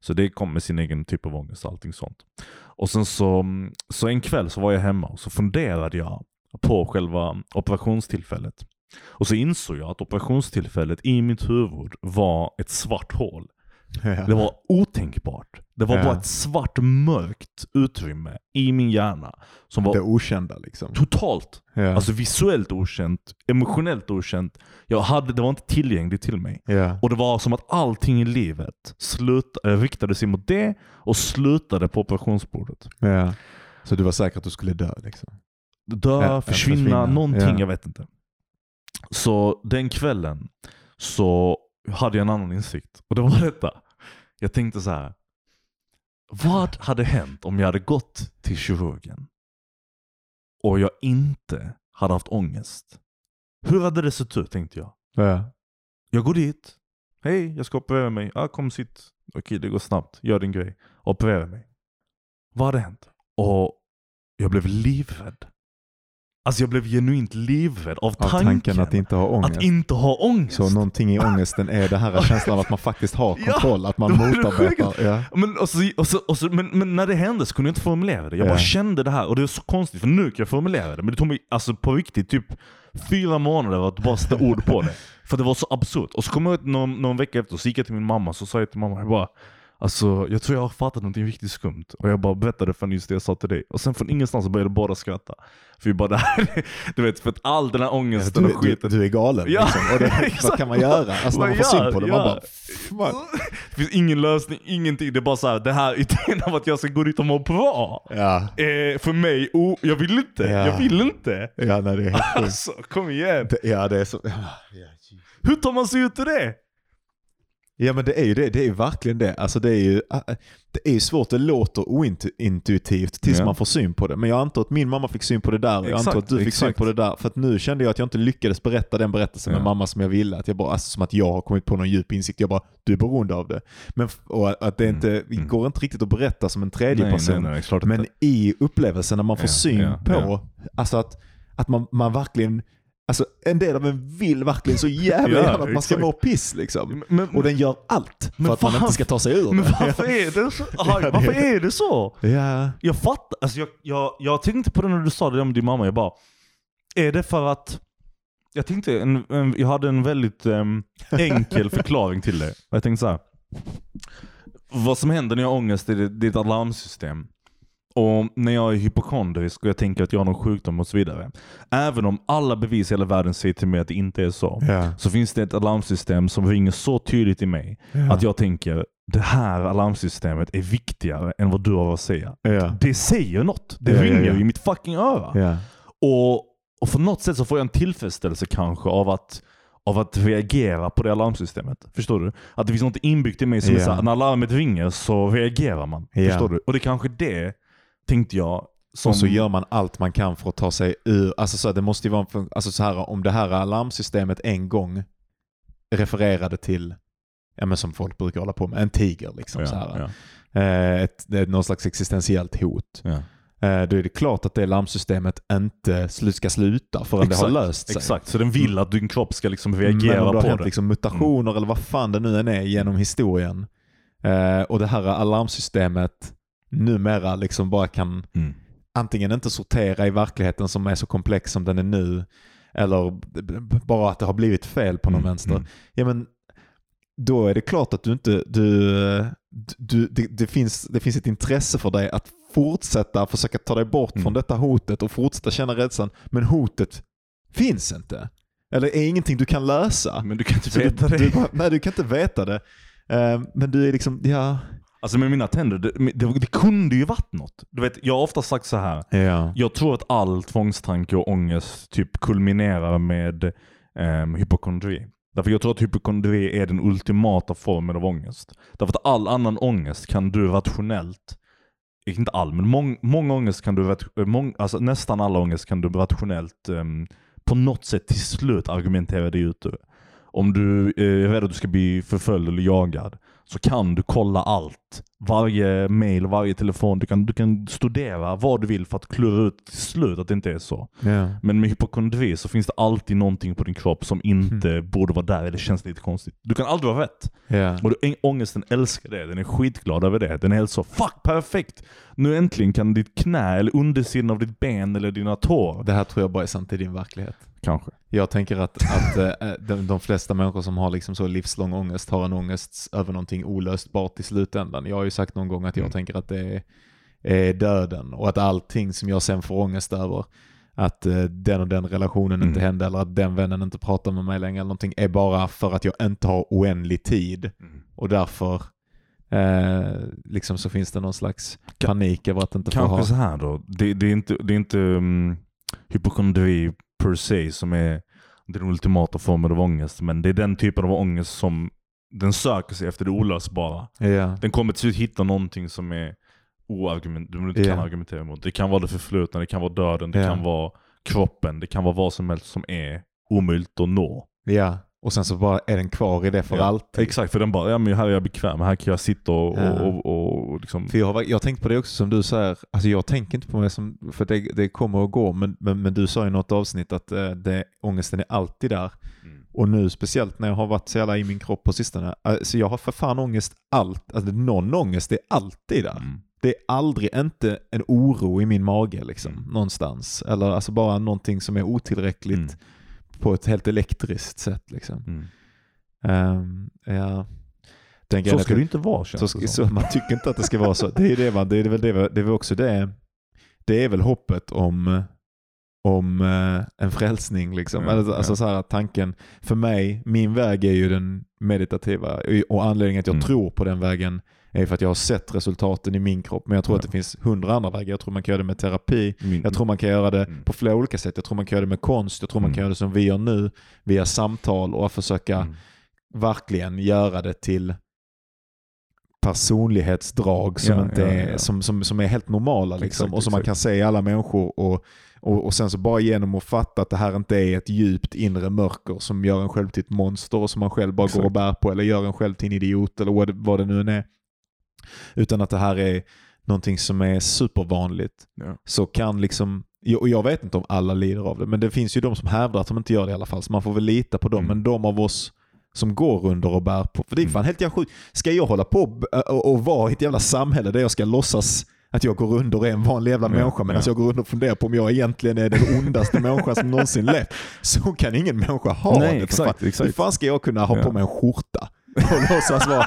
Så det kom med sin egen typ av ångest och allting sånt. Och sen så, så en kväll så var jag hemma och så funderade jag på själva operationstillfället. Och så insåg jag att operationstillfället i mitt huvud var ett svart hål.
Ja.
Det var otänkbart. Det var
Ja.
bara ett svart mörkt utrymme i min hjärna. Som var
Det okända liksom.
totalt,
Ja.
alltså visuellt okänt, emotionellt okänt. Jag hade, det var inte tillgängligt till mig. Och det var som att allting i livet slut, äh, riktade sig mot det och slutade på operationsbordet.
Så du var säker att du skulle dö liksom?
Dö, försvinna,
försvinna.
någonting,
Ja.
jag vet inte. Så den kvällen så hade jag en annan insikt. Och det var detta. Jag tänkte så här. Vad hade hänt om jag hade gått till kirurgen och jag inte hade haft ångest? Hur hade det sett ut tänkte jag.
Ja.
Jag går dit. Hej, jag ska operera mig. Ah, kom sitt. Okej, det går snabbt. Gör din grej. Operera mig. Vad hade hänt? Och jag blev livrädd. Alltså jag blev genuint livrädd av,
Av
tanken,
tanken att inte ha ångest.
att inte ha ångest.
Så någonting i ångesten är det här [LAUGHS] känslan av att man faktiskt har
Ja,
kontroll, att man motarbetar. Ja.
Men, och så, och så, och så, men, men när det hände så kunde jag inte formulera det. Jag bara
Ja.
kände det här och det är så konstigt för nu kan jag formulera det. Men det tog mig alltså, på riktigt typ fyra månader att bara sätta ord på det. [LAUGHS] För det var så absurt. Och så kom jag ut någon, någon vecka efter och så gick jag till min mamma så sa jag till mamma, jag bara Alltså jag tror jag har fattat någonting riktigt skumt. Och jag bara berättade för just det jag sa till dig. Och sen från ingenstans så började båda skratta. För vi bara [LAUGHS] det här, du vet för att all den här ångesten
Du,
och
du,
skiten.
du är galen
Ja,
liksom. Och det, [LAUGHS] vad kan man göra? Alltså när man får syn på det,
ja.
man bara... "Pff, Man.
Det finns ingen lösning, ingenting. Det är bara så här, det här [LAUGHS] idén av att jag ska gå dit och må bra.
Ja,
Eh, för mig, oh, jag vill inte.
Ja.
Jag vill inte.
ja nej, det är helt.
Alltså, kom igen.
Det- Ja, det är så... Ja, ja,
Hur tar man sig ut ur det?
Ja men det är ju det, det är ju verkligen det. Alltså det är ju, äh, det är svårt, det låter ointuitivt tills
Ja.
man får syn på det. Men jag antar att min mamma fick syn på det där och jag
Exakt,
antar att du fick syn
exakt.
på det där. För att nu kände jag att jag inte lyckades berätta den berättelsen med
Ja.
mamma som jag ville. Att jag bara, alltså som att jag har kommit på någon djup insikt. Jag bara, du är beroende av det. Men, och att det inte, det
mm.
går inte riktigt att berätta som en tredje person.
nej, klart
Men
inte.
i upplevelsen när man får
Ja,
syn på, alltså att, att man, man verkligen, alltså en del av en vill verkligen så jävla
Ja,
gärna att man ska må piss liksom.
Men,
Och den gör allt för
Men
att man
varför-
inte ska ta sig ur
men
det.
varför är det så? [LAUGHS] Aj, varför är det så?
Ja.
Jag fattar, alltså jag, jag, jag tänkte på det när du sa det om din mamma, jag bara, är det för att jag tänkte, en, en, jag hade en väldigt em, enkel förklaring till det. Jag tänkte så här. Vad som händer när jag har ångest är ett alarmsystem. Och när jag är hypokondrisk och jag tänker att jag har någon sjukdom och så vidare. Även om alla bevis i hela världen säger till mig att det inte är så.
Ja.
Så finns det ett alarmsystem som ringer så tydligt i mig att jag tänker det här alarmsystemet är viktigare än vad du har att säga.
Ja.
Det säger något. Det ringer i mitt fucking öra. Och, och på något sätt så får jag en tillfredsställelse kanske av att, av att reagera på det alarmsystemet. Förstår du? Att det finns något inbyggt i mig som är
Ja.
såhär, när alarmet ringer så reagerar man. Förstår du? Och det är kanske det, tänkte jag. Som,
Och så gör man allt man kan för att ta sig ur. Alltså så här, det måste ju vara en alltså så här, om det här alarmsystemet en gång refererade till, ja men som folk brukar hålla på med, en tiger liksom.
ja,
så här.
ja,
Eh, ett, någon slags existentiellt hot.
ja.
Eh, då är det klart att det larmsystemet inte ska sluta förrän det har
Exakt,
löst sig.
Exakt, så den vill att din kropp ska liksom
Men
reagera
om det har
på
hänt
det.
liksom mutationer eller vad fan det nu än är genom historien. Eh, och det här alarmsystemet numera liksom bara kan
Mm.
antingen inte sortera i verkligheten som är så komplex som den är nu. Eller bara att det har blivit fel på någon
Mm,
vänster.
mm.
Ja men då är det klart att du inte, du, du, det, det, finns, det finns ett intresse för dig att fortsätta försöka ta dig bort
Mm.
från detta hotet och fortsätta känna rädslan. Men hotet finns inte. Eller är ingenting du kan lösa.
Men du kan inte
Så
veta
du,
det.
Du, nej, du kan inte veta det. Eh, men du är liksom, ja.
Alltså med mina tänder, det, det, det kunde ju varit något. Du vet, jag har ofta sagt så här.
ja.
Jag tror att all tvångstanke och ångest typ kulminerar med um, hypokondri. Därför jag tror att hypokondri är den ultimata formen av ångest. Därför att all annan ångest kan du rationellt, inte all, men mång, många ångest kan du, eh, mång, alltså nästan alla ångest kan du rationellt ehm, på något sätt till slut argumentera dig ut ur. Om du eh, är rädd att du ska bli förföljd eller jagad så kan du kolla allt. Varje mail, varje telefon. Du kan, du kan studera vad du vill för att klura ut till slut att det inte är så.
ja.
Men med hypokondri så finns det alltid någonting på din kropp som inte
Mm.
borde vara där eller känns lite konstigt. Du kan aldrig vara rätt.
ja.
Och det- ångesten älskar det. Den är skitglad över det. Den är helt så fuck perfekt. Nu äntligen kan ditt knä eller undersidan av ditt ben eller dina tår.
Det här tror jag bara är sant i din verklighet.
Kanske.
Jag tänker att, att eh, de, de flesta människor som har liksom så livslång ångest har en ångest över någonting olösbart i slutändan. Jag har ju sagt någon gång att jag
Mm.
tänker att det är, döden och att allting som jag sen får ångest över, att eh, den och den relationen inte
Mm.
hände eller att den vännen inte pratar med mig längre eller någonting, är bara för att jag inte har oändlig tid och därför eh, liksom så finns det någon slags panik över att inte få ha.
Kanske så här då. Det, det är inte, det är inte um, hypokondri per se som är den ultimata formen av ångest. Men det är den typen av ångest som den söker sig efter det olösbara.
Ja.
Den kommer till slut hitta någonting som är oargument, du inte kan
Ja.
argumentera emot. Det kan vara det förflutna, det kan vara döden, det
Ja.
kan vara kroppen, det kan vara vad som helst som är omöjligt att nå.
ja, och sen så bara är den kvar i det för
Ja,
alltid.
Exakt, för den bara, ja men här är jag bekväm, här kan jag sitta och,
Ja.
och, och, och liksom...
För jag har, jag har tänkt på det också som du säger, alltså jag tänker inte på mig som, för det, det kommer och går, men, men, men du sa i något avsnitt att eh, det, ångesten är alltid där.
Mm.
Och nu speciellt när jag har varit så jävla i min kropp på sistone, så jag har för fan ångest allt, alltså någon ångest är alltid där.
Mm.
Det är aldrig inte en oro i min mage liksom,
Mm.
någonstans. Eller alltså bara någonting som är otillräckligt
Mm.
På ett helt elektriskt sätt liksom.
Mm.
Ehm, ja. Den
Så ska det inte vara känns
så,
det
så man tycker inte att det ska vara så. Det är det, va? det är väl det, det är väl också det. Det är väl hoppet om, om eh, en frälsning. Liksom.
Ja,
alltså, alltså
ja.
så här att tanken, för mig, min väg är ju den meditativa. Och anledningen att jag
Mm.
tror på den vägen är för att jag har sett resultaten i min kropp. Men jag tror
Ja.
att det finns hundra andra vägar. Jag tror man kan göra det med terapi.
Min,
Jag tror man kan göra det
Mm.
på flera olika sätt. Jag tror man kan göra det med konst. Jag tror man
Mm.
kan göra det som vi gör nu, via samtal och försöka
Mm.
verkligen göra det till personlighetsdrag som,
Ja,
inte
ja,
är. Som, som, som är helt normala. Liksom,
Exakt,
och som man
exakt.
kan se i alla människor. Och, och, och sen så bara genom att fatta att det här inte är ett djupt inre mörker som gör en själv till ett monster och som man själv bara går
Exakt.
och bär på eller gör en själv till en idiot eller vad det, vad det nu än är. Utan att det här är någonting som är supervanligt.
Ja.
Så kan liksom, och jag vet inte om alla lider av det, men det finns ju de som hävdar att de inte gör det i alla fall. Så man får väl lita på dem.
Mm.
Men de av oss som går under och bär på, för det är fan
Mm.
helt jävla sjukt. Ska jag hålla på och, och, vara i ett jävla samhälle där jag ska låtsas att jag går under och är en vanlig jävla
Ja,
människa medan
ja.
jag går under och funderar på om jag egentligen är den ondaste människan som någonsin levt. Så kan ingen människa ha
Nej,
det.
exakt,
fan.
exakt.
Hur fan ska jag kunna ha
Ja.
på mig en skjorta? Och låtsas vara,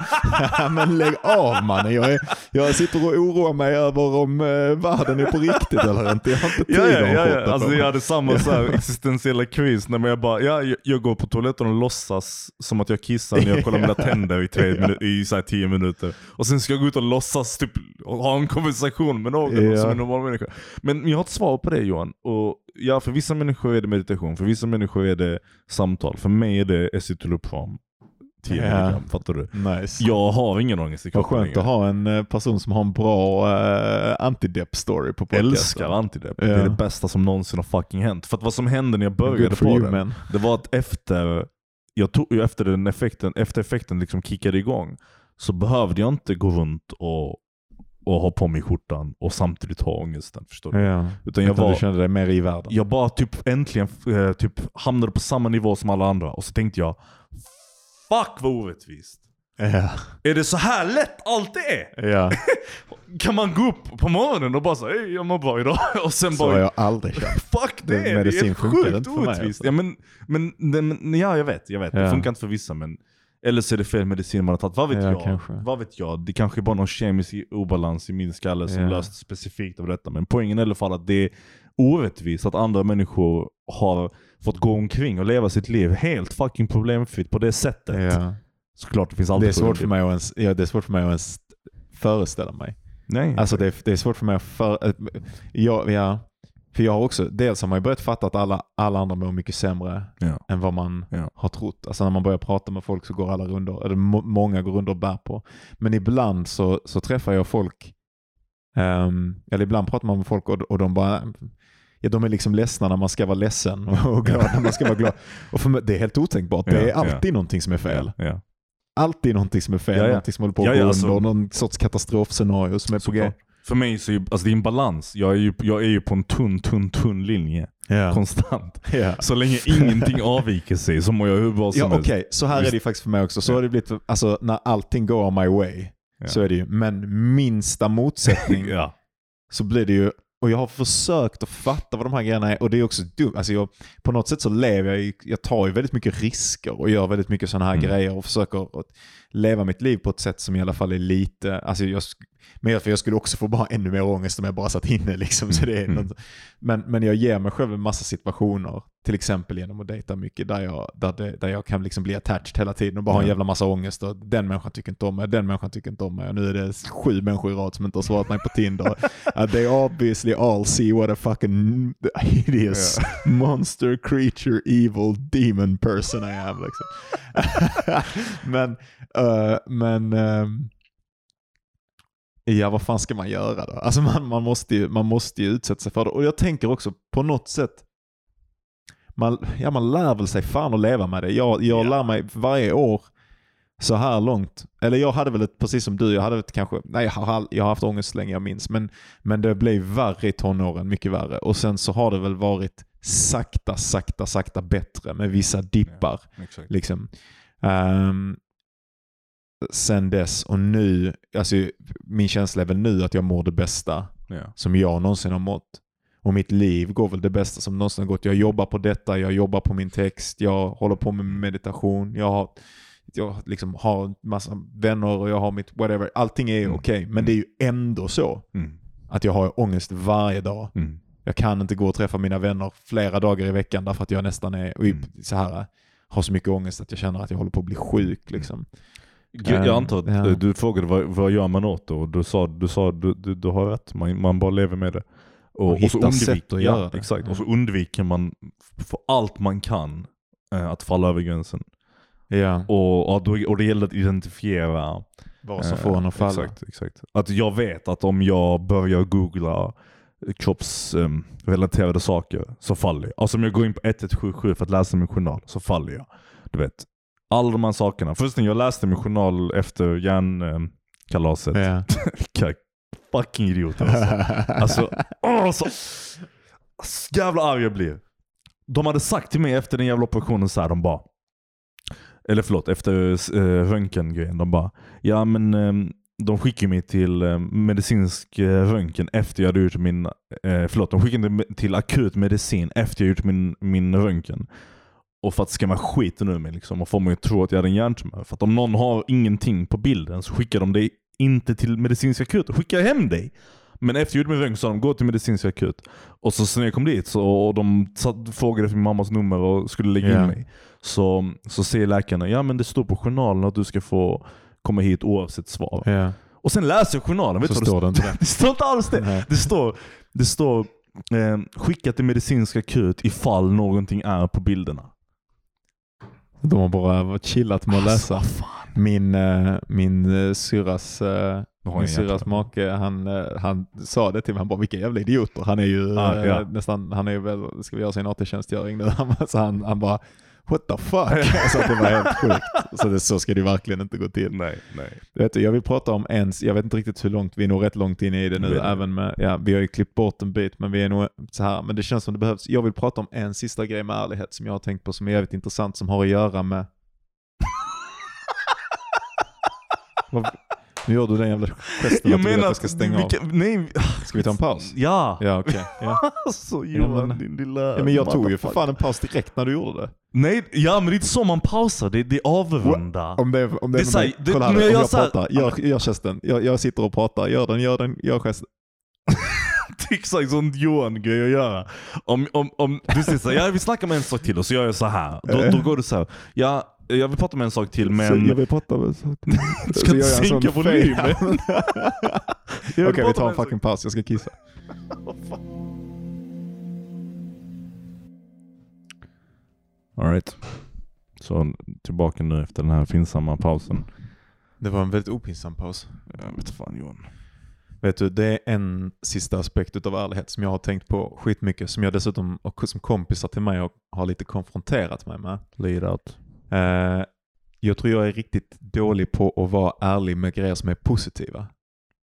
"Ja, men lägg av mannen. Jag, är, jag sitter och oroar mig över om eh, världen är på riktigt eller inte. Jag har inte tid
Ja, ja, ja, ja. Alltså, jag hade samma så här existentiella kris när jag bara, ja, jag, går på toaletten och låtsas som att jag kissar när jag kollar mina [LAUGHS] tänder i, tre minu- i så här, tio minuter. Och sen ska jag gå ut och låtsas typ, och ha en konversation med någon som är en normal människa. Men jag har ett svar på det Johan. Och ja, för vissa människor är det meditation, för vissa människor är det samtal. För mig är det escitalopram. 10
Ja.
milligram, fattar du?
Nice.
Jag har ingen ångest i
Vad
kroppen
skönt att ha en eh, person som har en bra uh, antidepp-story på podcasten.
älskar antidepp. Det
Ja.
är det bästa som någonsin har fucking hänt. För att vad som hände när jag började på
you
den,
man.
det var att efter, jag tog, efter den effekten, efter effekten liksom kickade igång, så behövde jag inte gå runt och, och ha på mig skjortan och samtidigt ha ångesten. Förstår du?
Ja.
Utan jag
Utan
var,
du kände dig mer i världen.
jag bara typ äntligen eh, typ hamnade på samma nivå som alla andra. Och så tänkte jag, fuck vad orättvist.
Ja.
Är det så här lätt allt det är?
ja. [LAUGHS]
Kan man gå upp på morgonen och bara säga hej jag mår bra idag? [LAUGHS] Och sen
Så
bara
har jag aldrig [LAUGHS] känt.
Fuck det!
Det-
är helt
funkar
sjukt orättvist.
alltså.
Ja, men, men, men, ja, jag vet. Jag vet. Det
Ja.
funkar inte för vissa. Men, eller så är det fel medicin man har tagit. Vad vet
Ja,
jag?
kanske.
Vad vet jag? Det kanske är bara någon kemisk obalans i min skalle som
Ja.
lösts specifikt av detta. Men poängen är i alla fall att det är orättvist att andra människor har fått gå omkring och leva sitt liv helt fucking problemfritt på det sättet.
Ja.
Såklart det finns
Det,
alltid
är svårt för mig att ens, ja, det är svårt för mig att ens föreställa mig.
Nej.
Alltså det är, det är svårt för mig att för, ja, ja, för jag har också, dels har man ju börjat fatta att alla, alla andra mår mycket sämre
Ja.
än vad man
Ja.
har trott. Alltså när man börjar prata med folk så går alla runder, eller må, många går runder och bär på. Men ibland så, så träffar jag folk, ehm, eller ibland pratar man med folk och, och de bara, ja, de är liksom ledsna när man ska vara ledsen [LAUGHS] och glad när man ska vara glad. [LAUGHS] Och för mig, det är helt otänkbart. Det
Ja,
är
ja.
alltid någonting som är fel.
Ja, ja.
Alltid någonting som är fel,
Ja, ja.
någonting som håller på att
Ja,
gå
ja, alltså-
under, någon sorts katastrofscenario som är på g.
Såklart. För mig så är alltså det är en balans. Jag är ju, jag är ju på en tunn, tunn, tunn linje.
Ja.
Konstant. [LAUGHS]
Ja.
Så länge ingenting avviker sig så mår jag hur bra som
Ja,
helst.
okej. Så här är det faktiskt för mig också. Så
Ja.
har det blivit, alltså när allting går my way,
Ja.
så är det ju. Men minsta motsättning
Ja.
så blir det ju och jag har försökt att fatta vad de här grejerna är och det är också dumt. Alltså jag, på något sätt så lever jag, jag tar ju väldigt mycket risker och gör väldigt mycket sådana här
Mm.
grejer och försöker att leva mitt liv på ett sätt som i alla fall är lite, alltså jag, men jag, för jag skulle också få bara ännu mer ångest om jag bara satt inne liksom. Så det är
Mm.
men, men jag ger mig själv en massa situationer, till exempel genom att dejta mycket, där jag, där det, där jag kan liksom bli attached hela tiden och bara ha en jävla massa ångest. Och den människan tycker inte om mig, den människan tycker inte om mig och nu är det sju människor i rad som inte har svarat mig på Tinder. [LAUGHS] Uh, they obviously all see what a fucking hideous monster creature evil demon person I am. Liksom. [LAUGHS] men, eh, men ehm, ja vad fan ska man göra då? Alltså man, man, måste ju, man måste ju utsätta sig för det. Och jag tänker också på något sätt, man, ja, man lär väl sig fan att leva med det. Jag, jag
Ja.
lär mig varje år så här långt. Eller jag hade väl, ett, precis som du, jag hade ett, kanske, nej jag har, jag har haft ångest så länge jag minns. Men, men det blev värre i tonåren, mycket värre. Och sen så har det väl varit sakta, sakta, sakta bättre med vissa dippar.
Exakt.
Liksom. Ehm, sen dess och nu, alltså min känsla är väl nu att jag mår det bästa
Ja.
som jag någonsin har mått. Och mitt liv går väl det bästa som någonsin har gått. Jag jobbar på detta, jag jobbar på min text, jag håller på med meditation, jag har, jag liksom har en massa vänner och jag har mitt whatever. Allting är
Mm.
okej, men det är ju ändå så
Mm.
att jag har ångest varje dag.
Mm.
Jag kan inte gå och träffa mina vänner flera dagar i veckan därför att jag nästan är
Mm.
så här, har så mycket ångest att jag känner att jag håller på att bli sjuk. Liksom.
Jag
Ehm,
antar att
ja.
eh, du frågade vad, vad gör man åt det och du sa, du, sa du, du, du har rätt, man, man bara lever med det. Och,
Och hittar sätt
undvik-
att
ja. Exakt, och så undviker man för allt man kan eh, att falla över gränsen.
Ja,
Och, och, då, och det gäller att identifiera
vad som
eh,
får en att falla.
Exakt, exakt. Att jag vet att om jag börjar googla kroppsrelaterade saker så faller jag. Alltså om jag går in på 1177 för att läsa min journal så faller jag. Du vet, alla de här sakerna. Först när jag läste min journal efter hjärnkalaset.
Ja. [LAUGHS]
Vilka fucking idioter alltså. Alltså, åh, så, så jävla arg jag blev. De hade sagt till mig efter den jävla operationen så här, de bara eller förlåt, efter äh, röntgengrejen. De bara, ja men ehm, de skickade mig till eh, medicinsk eh, röntgen efter jag hade gjort min, eh, förlåt, de skickade mig till akut medicin efter jag gjort min, min röntgen. Och för att skrämma skiten ur mig liksom, och få mig att tro att jag hade en hjärntumör. För att om någon har ingenting på bilden så skickar de dig inte till medicinsk akut, och skickar hem dig. Men efter jag gjorde min röntgen sa de gå till medicinsk akut. Och så sen jag kom dit så, och de satt, frågade efter min mammas nummer och skulle lägga
Ja.
in mig. Så, så säger läkarna, ja men det står på journalen att du ska få komma hit oavsett svar.
Ja.
Och sen läser jag journalen, vet
Så står det inte det. [LAUGHS]
det står inte alls det.
Nej.
Det står, det står eh, skicka till medicinsk akut ifall någonting är på bilderna.
De har bara chillat med att läsa.
Alltså, vad fan.
Min, eh, min eh, syrras, eh, min syrras make, han, han sa det till mig, han bara vilka jävla idioter. Han är ju
Ah, ja.
nästan, han är väl, ska vi göra sin AT-tjänstgöring nu? [LAUGHS] Så han, han bara what the fuck? [LAUGHS] alltså det var helt sjukt. Så, det, så ska det verkligen inte gå till.
Nej, nej.
Vet du, jag vill prata om en, jag vet inte riktigt hur långt, vi är nog rätt långt in i det nu,
du?
även med, ja, vi har ju klippt bort en bit, men vi är nog så här, men det känns som det behövs. Jag vill prata om en sista grej med ärlighet som jag har tänkt på som är jävligt intressant, som har att göra med... [LAUGHS] Nu gör du den jävla gesten att du vill att jag ska stänga av.
vilka, Nej, [LAUGHS]
Ska vi ta en paus?
ja.
Ja, okej. Ja. [LAUGHS]
Alltså Johan, din lilla
Ja, men jag tog ju för fan en paus direkt när du gjorde det.
Nej, ja men det är inte så man pausar, det, det är avrunda.
Om det, om det,
Det
är
är så här,
mig-
det-
kolla här,
jag
om jag
här-
pratar, gör, gör gesten. Jag, jag sitter och pratar, gör den, gör den, gör gesten. [LAUGHS]
Exakt sån Johan-grej att göra. Om, om, om du säger såhär, ja vi snackar om en sak till och så gör jag så här. Då, då går du så här, ja jag vill prata om en sak till men...
jag vill prata med [LAUGHS] så
Du ska inte sänka volymen.
Okej, vi tar en fucking paus. Jag ska kissa. [LAUGHS]
Alright. Så tillbaka nu efter den här finsamma pausen.
Det var en väldigt opinsam paus.
Jag vet fan Johan.
Vet du, det är en sista aspekt utav ärlighet som jag har tänkt på skitmycket, som jag dessutom, och som kompisar till mig har, har lite konfronterat mig med.
Lead out.
Eh, jag tror jag är riktigt dålig på att vara ärlig med grejer som är positiva.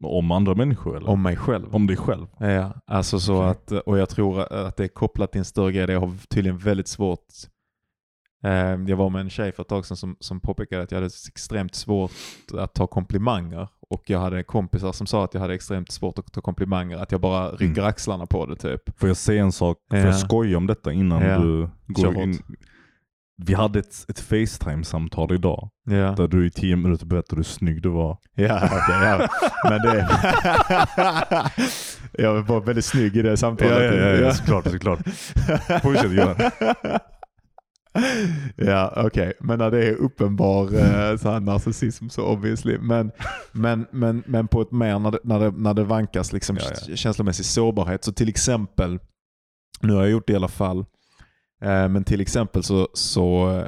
Om andra människor eller?
Om mig själv.
Om dig själv?
Ja, alltså så
Okej.
att, och jag tror att det är kopplat till en större grej jag har tydligen väldigt svårt Eh, jag var med en tjej för ett tag sedan som, som påpekade att jag hade extremt svårt att ta komplimanger. Och jag hade kompisar som sa att jag hade extremt svårt att ta komplimanger. Att jag bara rycker axlarna på det typ.
Får jag säga en sak? Får
Ja.
jag skoja om detta innan
Ja.
du går in? Vi hade ett, ett Facetime-samtal idag.
Ja,
Där du i tio minuter berättade hur snygg du var.
ja okej. ja. [LAUGHS] Men det... [LAUGHS] jag var väldigt snygg i det samtalet.
såklart, såklart. Fortsätt Johan. [LAUGHS]
ja, okej. Men när det är uppenbar eh, så här narcissism så obviously. Men, men, men, men på ett mer när det, när det, när det vankas liksom
Ja, ja.
känslomässig sårbarhet. Så till exempel, nu har jag gjort det i alla fall, men till exempel så, så eh,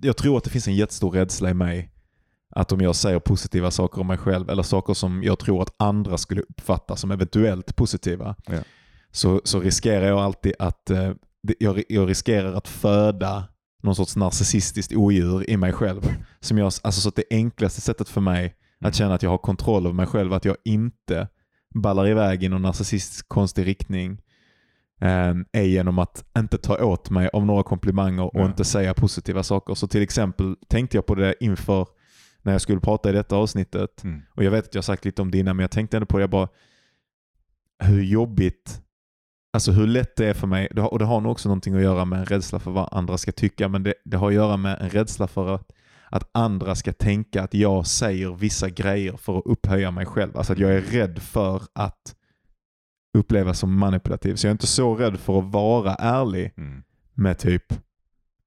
jag tror att det finns en jättestor rädsla i mig att om jag säger positiva saker om mig själv eller saker som jag tror att andra skulle uppfatta som eventuellt positiva
Ja.
så, så riskerar jag alltid att eh, jag, jag riskerar att föda någon sorts narcissistiskt odjur i mig själv. Som jag, alltså så att det enklaste sättet för mig
Mm.
att känna att jag har kontroll över mig själv, att jag inte ballar iväg i någon narcissistisk konstig riktning eh, är genom att inte ta åt mig av några komplimanger och
Ja.
inte säga positiva saker. Så till exempel tänkte jag på det inför när jag skulle prata i detta avsnittet.
Mm.
Och jag vet att jag har sagt lite om det innan, men jag tänkte ändå på det. Jag bara, hur jobbigt, alltså hur lätt det är för mig. Och det har nog också någonting att göra med en rädsla för vad andra ska tycka. Men det, det har att göra med en rädsla för att, att andra ska tänka att jag säger vissa grejer för att upphöja mig själv. Alltså att jag är rädd för att upplevas som manipulativ. Så jag är inte så rädd för att vara ärlig
Mm.
med typ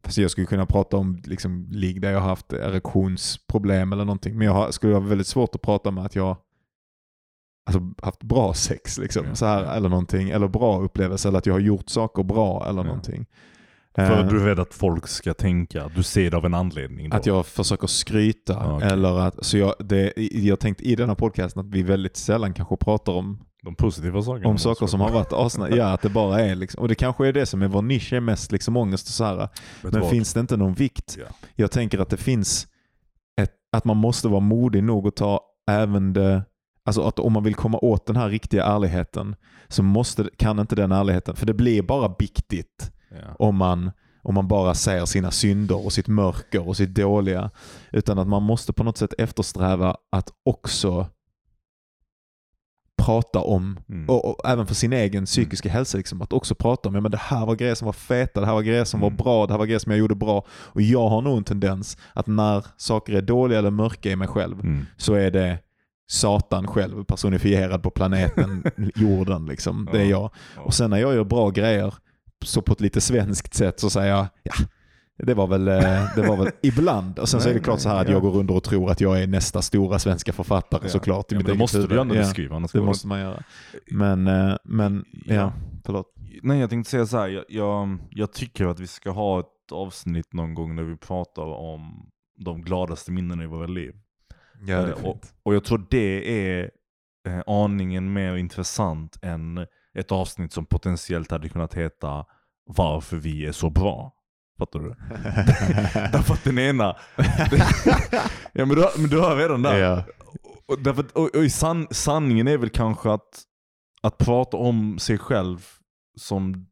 Fast jag skulle kunna prata om liksom, ligg där jag har haft erektionsproblem eller någonting. Men jag har, skulle ha väldigt svårt att prata med att jag alltså, haft bra sex liksom,
Ja.
så här, eller någonting. Eller bra upplevelse eller att jag har gjort saker bra eller
Ja.
någonting.
För
Eh,
du är rädd att folk ska tänka du ser det av en anledning. Då.
att jag försöker skryta.
Ja, okej.
eller att, så jag, det, jag tänkt i denna podcasten att vi väldigt sällan kanske pratar om
De positiva sakerna.
om saker som har varit asna, ja att det bara är liksom, och det kanske är det som är vår nisch är mest liksom ångest och så här. Men
vad?
finns det inte någon vikt?
Ja.
Jag tänker att det finns ett, att man måste vara modig nog att ta även det, alltså att om man vill komma åt den här riktiga ärligheten så måste, kan inte den ärligheten, för det blir bara biktigt
Ja.
om man, om man bara säger sina synder och sitt mörker och sitt dåliga. Utan att man måste på något sätt eftersträva att också prata om,
Mm.
och, och även för sin egen psykiska hälsa, liksom, att också prata om ja, men det här var grejer som var feta, det här var grejer som
Mm.
var bra, det här var grejer som jag gjorde bra. Och jag har nog en tendens att när saker är dåliga eller mörka i mig själv
Mm.
så är det Satan själv personifierad på planeten [LAUGHS] jorden. Liksom. Det är
Ja.
jag.
Ja.
Och sen när jag gör bra grejer, så på ett lite svenskt sätt så säger jag ja, det var väl, eh, det var väl [LAUGHS] ibland. Och sen så är det
Nej,
klart så här
nej,
att
ja.
jag går runder och tror att jag är nästa stora svenska författare
Ja.
såklart. i
Ja, men det måste
huvud.
du ändå
Ja,
beskriva. Annars
Det måste man göra. Men, eh, men ja, förlåt.
Nej, jag tänkte säga så här. Jag, jag, jag tycker att vi ska ha ett avsnitt någon gång där vi pratar om de gladaste minnena i våra liv.
Ja, det är
Eh, och, och jag tror det är eh, aningen mer intressant än ett avsnitt som potentiellt hade kunnat heta Varför vi är så bra. Fattar du? [LAUGHS] Därför att den ena... [LAUGHS] ja men du, har- men du har redan där.
ja.
Och, därför, att- och, och san, sanningen är väl kanske att, att prata om sig själv som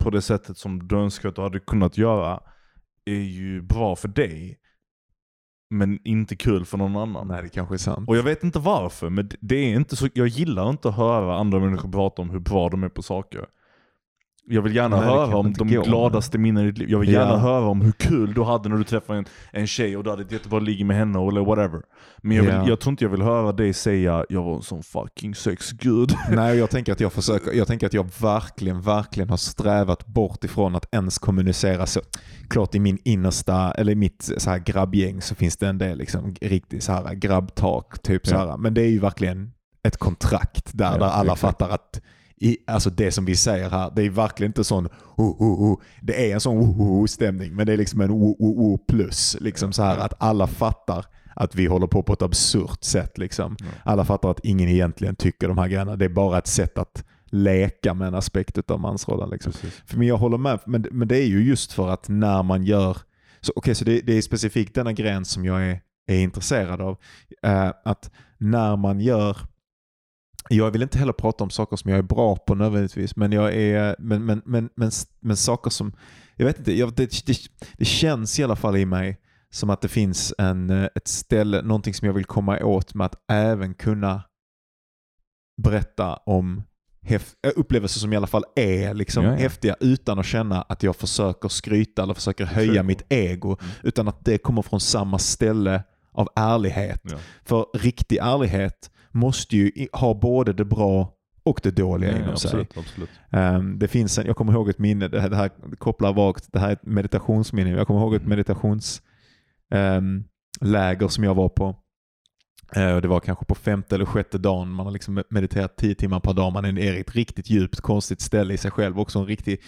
på det sättet som du önskar att du hade kunnat göra är ju bra för dig. Men inte kul för någon annan.
Nej, det kanske är sant.
Och jag vet inte varför, men det är inte så, jag gillar inte att höra andra människor prata om hur bra de är på saker. Jag vill gärna
Nej,
höra om de gladaste minnen i ditt liv. Jag vill gärna höra om hur kul du hade när du träffade en, en tjej och du hade ett jättebra ligg med henne eller whatever. Men jag, vill,
Ja.
jag tror inte jag vill höra dig säga jag var en sån fucking sexgud. [LAUGHS]
Nej, jag tänker att jag försöker, jag tänker att jag verkligen, verkligen har strävat bort ifrån att ens kommunicera så. Klart i min innersta, eller i mitt så här grabbgäng så finns det en del liksom riktigt så här grabbtak, typ så här. Men det är ju verkligen ett kontrakt där,
Ja,
där alla
exakt.
fattar att i, alltså det som vi säger här, det är verkligen inte sån oh, oh, oh. Det är en sån oh, oh, oh stämning, men det är liksom en oh, oh, oh plus. Liksom så här att alla fattar att vi håller på på ett absurt sätt. Liksom. Alla fattar att ingen egentligen tycker de här grejerna. Det är bara ett sätt att leka med en aspekt av mansrollen. Liksom.
Precis.
För men jag håller med, men, men det är ju just för att när man gör, så, okay, så det, det är specifikt denna gräns som jag är, är intresserad av. Eh, att när man gör jag vill inte heller prata om saker som jag är bra på nödvändigtvis, men, jag är, men, men, men, men, men saker som, jag vet inte, jag, det, det, det känns i alla fall i mig som att det finns en, eh, ett ställe, någonting som jag vill komma åt med att även kunna berätta om äh, upplevelser som i alla fall är liksom
Ja, ja.
häftiga utan att känna att jag försöker skryta eller försöker höja mitt ego.
Mm.
Utan att det kommer från samma ställe av ärlighet.
Ja.
För riktig ärlighet måste ju ha både det bra och det dåliga
Ja,
inom sig.
absolut, absolut.
Ehm, det finns en, jag kommer ihåg ett minne, det här, det här kopplar vagt, det här är ett meditationsminne. Jag kommer ihåg ett
Mm.
meditationsläger som jag var på. Eh, och det var kanske på femte eller sjätte dagen. Man har liksom mediterat tio timmar per dag. Man är i ett riktigt djupt, konstigt ställe i sig själv. Också en riktig,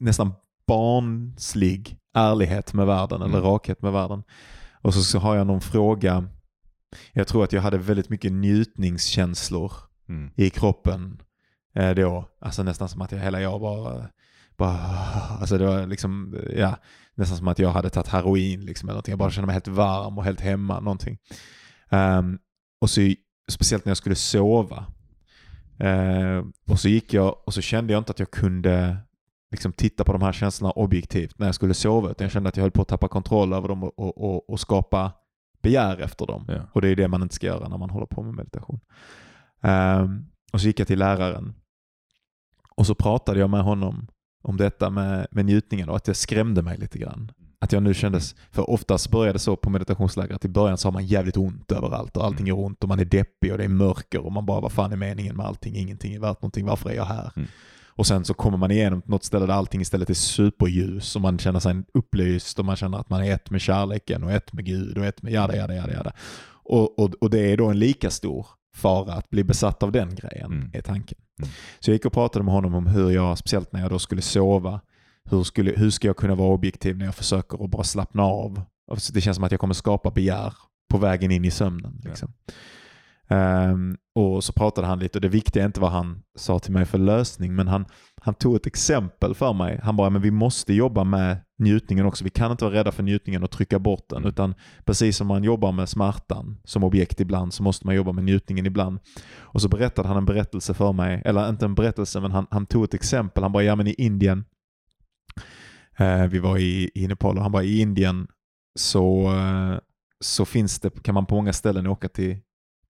nästan barnslig ärlighet med världen, eller
Mm.
rakhet med världen. Och så, så har jag någon fråga. Jag tror att jag hade väldigt mycket njutningskänslor
Mm.
i kroppen eh, då. Alltså nästan som att jag hela jag bara, bara alltså det var liksom, ja, nästan som att jag hade tagit heroin liksom eller någonting. Jag bara kände mig helt varm och helt hemma någonting. Ehm, och så, speciellt när jag skulle sova. Eh, och så gick jag och så kände jag inte att jag kunde liksom titta på de här känslorna objektivt när jag skulle sova. Utan jag kände att jag höll på att tappa kontroll över dem och, och, och, och skapa begär efter dem.
Ja.
Och det är det man inte ska göra när man håller på med meditation. Ehm, och så gick jag till läraren. Och så pratade jag med honom om detta med, med njutningen och att det skrämde mig lite grann. Att jag nu kändes, för oftast börjar det så på meditationsläger att i början så har man jävligt ont överallt och allting är ont och man är deppig och det är mörker och man bara vad fan är meningen med allting? Ingenting är värt någonting, varför är jag här?
Mm.
Och sen så kommer man igenom något ställe där allting istället är superljus och man känner sig upplyst och man känner att man är ett med kärleken och ett med Gud och ett med jada jada jada jada. Och, och, och det är då en lika stor fara att bli besatt av den grejen,
Mm.
är tanken.
Mm.
Så jag gick och pratade med honom om hur jag, speciellt när jag då skulle sova, hur, skulle, hur ska jag kunna vara objektiv när jag försöker att bara slappna av? Och så Det känns som att jag kommer skapa begär på vägen in i sömnen.
Ja.
Ehm, och så pratade han lite och det viktiga är inte vad han sa till mig för lösning men han, han tog ett exempel för mig. Han bara, men vi måste jobba med njutningen också. Vi kan inte vara rädda för njutningen och trycka bort den.
Mm.
Utan precis som man jobbar med smärtan som objekt ibland så måste man jobba med njutningen ibland. Och så berättade han en berättelse för mig, eller inte en berättelse men han, han tog ett exempel. Han bara, ja men i Indien, eh, vi var i, i Nepal och han bara, i Indien så, eh, så finns det, kan man på många ställen åka till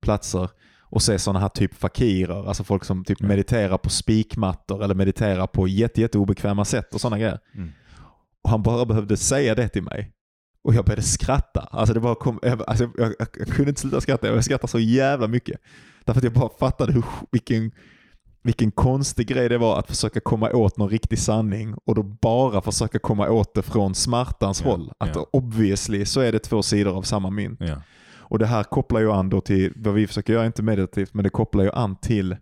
platser och se sådana här typ fakirer, alltså folk som typ
Ja.
mediterar på spikmattor eller mediterar på jätte, jätte obekväma sätt och sådana grejer.
Mm.
Och han bara behövde säga det till mig. Och jag började skratta. Alltså det bara kom, jag, alltså jag, jag, jag kunde inte sluta skratta. Jag skrattade så jävla mycket. Därför att jag bara fattade hur, vilken, vilken konstig grej det var att försöka komma åt någon riktig sanning och då bara försöka komma åt det från smärtans
Ja,
håll. Att
ja.
obviously så är det två sidor av samma mynt.
Ja.
Och det här kopplar ju an då till, vad vi försöker göra, inte meditativt, men det kopplar ju an till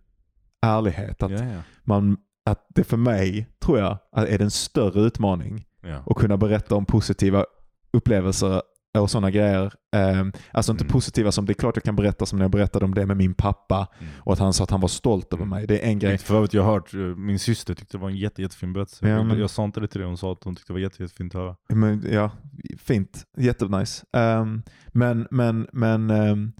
ärlighet. Att,
Ja, ja.
man, att det för mig, tror jag, är det en större utmaning
Ja.
och kunna berätta om positiva upplevelser och sådana grejer. Eh, alltså inte
Mm.
positiva som, det är klart jag kan berätta som när jag berättade om det med min pappa
Mm.
och att han sa att han var stolt över mig. Det är en grej.
För övrigt, jag har hört, eh, min syster tyckte det var en jätte, jättefin berättelse.
Ja,
Jag-
men-
Jag sa inte det till dig, hon sa att hon tyckte det var jätte, jättefint att höra.
Men, ja, fint. Jättenice. Um, men, men, men, ehm,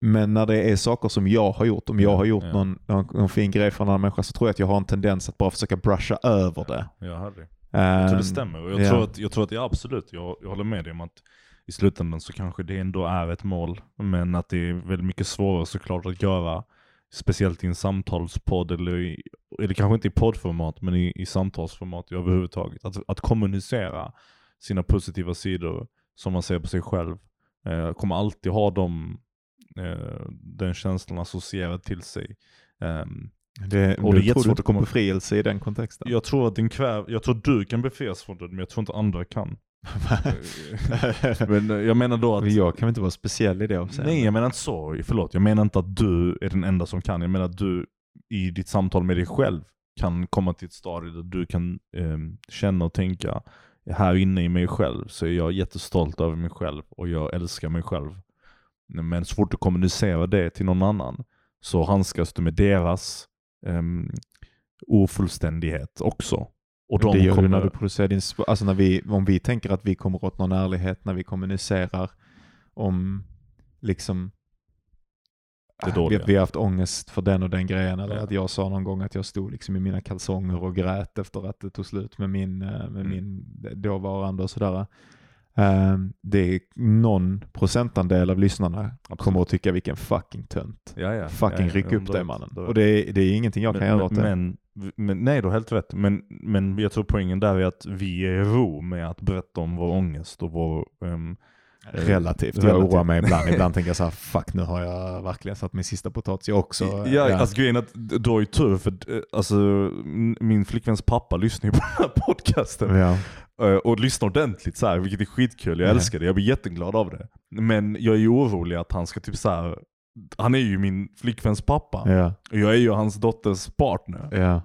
men när det är saker som jag har gjort, om jag
Ja,
har gjort
ja.
någon, någon, någon fin grej för en annan människa så tror jag att jag har en tendens att bara försöka brusha över det.
Jag hörde det. Jag tror
Ehm,
det stämmer. Och jag,
ja.
tror att, jag tror att det är absolut, jag, jag håller med dig om att i slutändan så kanske det ändå är ett mål. Men att det är väldigt mycket svårare såklart att göra. Speciellt i en samtalspodd eller, i, eller kanske inte i poddformat men i, i samtalsformat överhuvudtaget. Att, att kommunicera sina positiva sidor som man ser på sig själv. Eh, kommer alltid ha dem, eh, den känslan associerad till sig. Ehm,
Det,
Och det är jättesvårt att komma-
befrielse i den kontexten?
jag tror att din kväv, jag tror du kan befrias från det men jag tror inte andra kan. [LAUGHS] Men eh, jag menar då att...
jag kan väl inte vara speciell i det avseendet?
Nej jag menar inte så, förlåt. Jag menar inte att du är den enda som kan. Jag menar att du i ditt samtal med dig själv kan komma till ett stadie där du kan eh, känna och tänka här inne i mig själv så är jag jättestolt över mig själv och jag älskar mig själv. Men så fort du kommunicerar det till någon annan så handskas du med deras um, ofullständighet också. Och
det gör
kommer,
du när du producerar din... Alltså när vi, om vi tänker att vi kommer åt någon ärlighet när vi kommunicerar om liksom
det
vi,
dåliga.
vi har haft ångest för den och den grejen. Eller
Ja.
att jag sa någon gång att jag stod liksom i mina kalsonger och grät efter att det tog slut med min, eh, med
Mm.
min dåvarande och sådär. Ehm, det är någon procentandel av lyssnarna kommer att tycka vilken fucking tönt.
ja, ja.
Fucking
ja, ja,
ryck
ja,
upp dig mannen.
då
Och det är, det är ingenting jag kan göra åt det.
men, men, nej, du har helt rätt. Men, men jag tror poängen där är att vi är i ro med att berätta om vår ångest och vår... ehm,
Relativt. Jag
Relativt.
oroar mig ibland. [LAUGHS] Ibland tänker jag så här, fuck nu har jag verkligen satt min sista potatis jag också.
Ja, alltså grejen är att du har ju tur för eh, alltså, min flickväns pappa lyssnar ju på den här podcasten.
ja.
Eh, Och lyssnar ordentligt så här, vilket är skitkul. Jag
Ja.
älskar det, jag blir jätteglad av det. Men jag är ju orolig att han ska typ så här. han är ju min flickväns pappa.
Ja.
Och jag är ju hans dotters partner.
ja.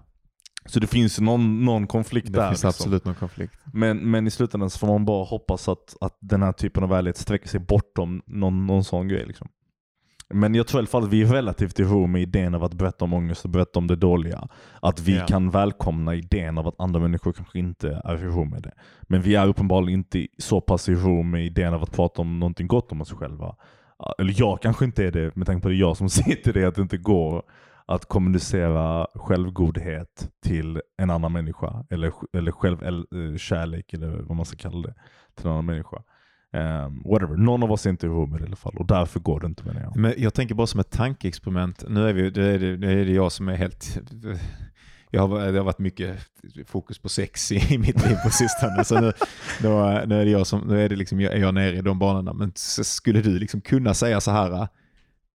Så det finns ju någon, någon konflikt
Det
där.
finns
liksom.
absolut någon konflikt.
Men, men i slutändan så får man bara hoppas att, att den här typen av ärlighet sträcker sig bortom någon, någon sån grej. Liksom. Men jag tror i alla fall att vi är relativt i ro med idén av att berätta om ångest och berätta om det dåliga. Att vi
Ja.
kan välkomna idén av att andra människor kanske inte är i ro med det. Men vi är uppenbarligen inte så pass i ro med idén av att prata om någonting gott om oss själva. Eller jag kanske inte är det med tanke på det jag som [LAUGHS] sitter det, att det inte går att kommunicera självgodhet till en annan människa. Eller, eller självkärlek eller vad man ska kalla det. Till en annan människa. Um, whatever. Någon av oss är inte i rummet i alla fall och därför går det inte menar jag.
Men jag tänker bara som ett tankeexperiment. Nu är, vi, det är, det, det är det jag som är helt... Jag har, det har varit mycket fokus på sex i, i mitt liv på sistone. Så nu, då, nu är det jag som, nu är det liksom, jag, är jag nere i de banorna. Men så skulle du liksom kunna säga så här.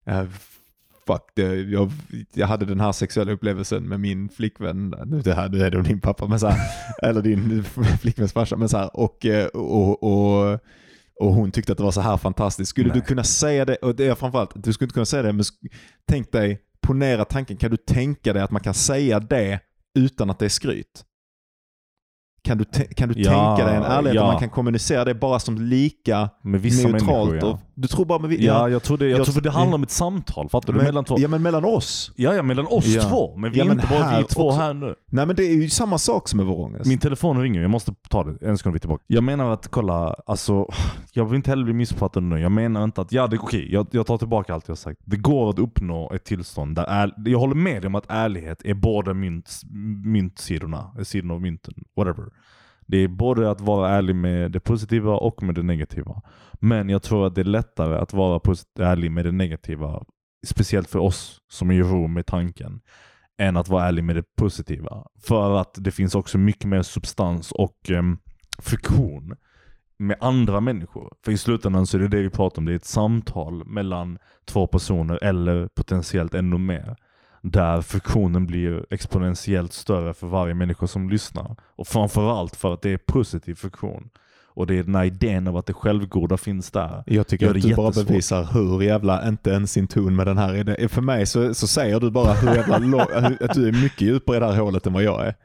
uh, fuck, det, jag, jag hade den här sexuella upplevelsen med min flickvän. Nu, det här, nu är det din pappa, men så här, eller din flickväns farsa. Men så här, och, eh, och, och, och och hon tyckte att det var så här fantastiskt. Skulle
Nej.
du kunna säga det, och det är framförallt, du skulle inte kunna säga det, men tänk dig, ponera tanken, kan du tänka dig att man kan säga det utan att det är skryt? Kan du, kan du
Ja,
tänka dig en ärlighet
ja.
att man kan kommunicera det bara som lika neutralt?
människor
och,
ja.
Du tror bara med vi-
Ja, jag tror det, jag
Jag
tror
tr-
det handlar om ett samtal, fattar du?
men,
mellan två.
Ja, men mellan oss.
Ja, ja, mellan oss
Ja.
två. Men vi
Ja,
är inte bara vi två
också.
här nu.
Nej men det är ju samma sak som med vår ångest.
Min telefon ringer, jag måste ta det. En sekund, vi är tillbaka. Jag menar att, kolla, alltså, jag vill inte heller bli missuppfattad nu. Jag menar inte att, ja det är okej, jag, jag tar tillbaka allt jag sagt. Det går att uppnå ett tillstånd där, är, jag håller med dig om att ärlighet är båda mynt, myntsidorna, sidorna av mynten, whatever. Det är både att vara ärlig med det positiva och med det negativa. Men jag tror att det är lättare att vara ärlig med det negativa, speciellt för oss som är i ro med tanken, än att vara ärlig med det positiva. För att det finns också mycket mer substans och eh, friktion med andra människor. För i slutändan så är det det vi pratar om, det är ett samtal mellan två personer eller potentiellt ännu mer. Där friktionen blir exponentiellt större för varje människa som lyssnar. Och framförallt för att det är positiv friktion. Och det är den här idén av att det självgoda finns där.
Jag tycker att du bara
jättesvårt.
bevisar hur jävla inte ens in ton med den här idén. För mig så, så säger du bara hur jävla [LAUGHS] att du är mycket djupare i det här hålet än vad jag är.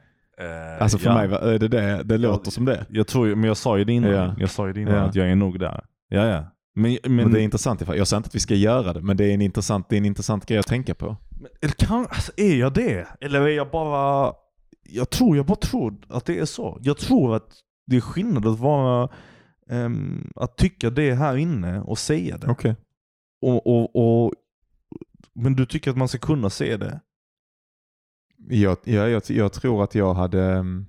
Alltså för
ja.
mig det det, det låter som det.
Jag tror, men jag sa ju det innan,
Ja.
jag sa ju det innan
Ja.
att jag är nog där. Ja, ja. Men,
Men,
men,
det är intressant. Jag säger inte att vi ska göra det, men det är en intressant, det är en intressant grej att tänka på.
Men, kan, alltså, är jag det? Eller är jag bara... Jag tror, jag bara tror att det är så. Jag tror att det är skillnad att vara... ehm, att tycka det här inne och säga det.
Okej.
Och, och, och, men du tycker att man ska kunna se det?
Jag, jag, jag, jag tror att jag hade... ehm,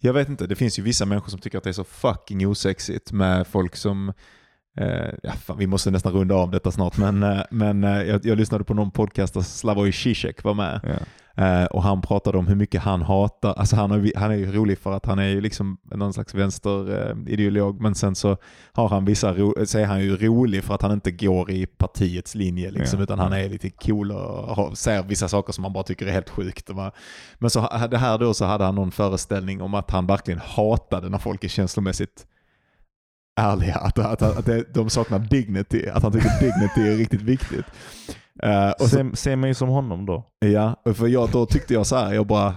Jag vet inte, det finns ju vissa människor som tycker att det är så fucking osexigt med folk som... Eh, ja, fan, vi måste nästan runda av detta snart, men, eh, men eh, jag, jag lyssnade på någon podcast där Slavoj Zizek var med.
Ja.
Eh, och han pratade om hur mycket han hatar, alltså han är, han är ju rolig för att han är ju liksom någon slags vänsterideolog, men sen så har han vissa, ro, så är han ju rolig för att han inte går i partiets linje liksom,
Ja.
utan han är lite cool och har, säger vissa saker som man bara tycker är helt sjukt. Man- Men så det här då så hade han någon föreställning om att han verkligen hatade när folk är känslomässigt ärliga, att, att, att det, de saknar dignity, att han tycker dignity är riktigt viktigt. Eh, och
Se, se mig som honom då.
Ja, för jag, då tyckte jag så här, jag bara,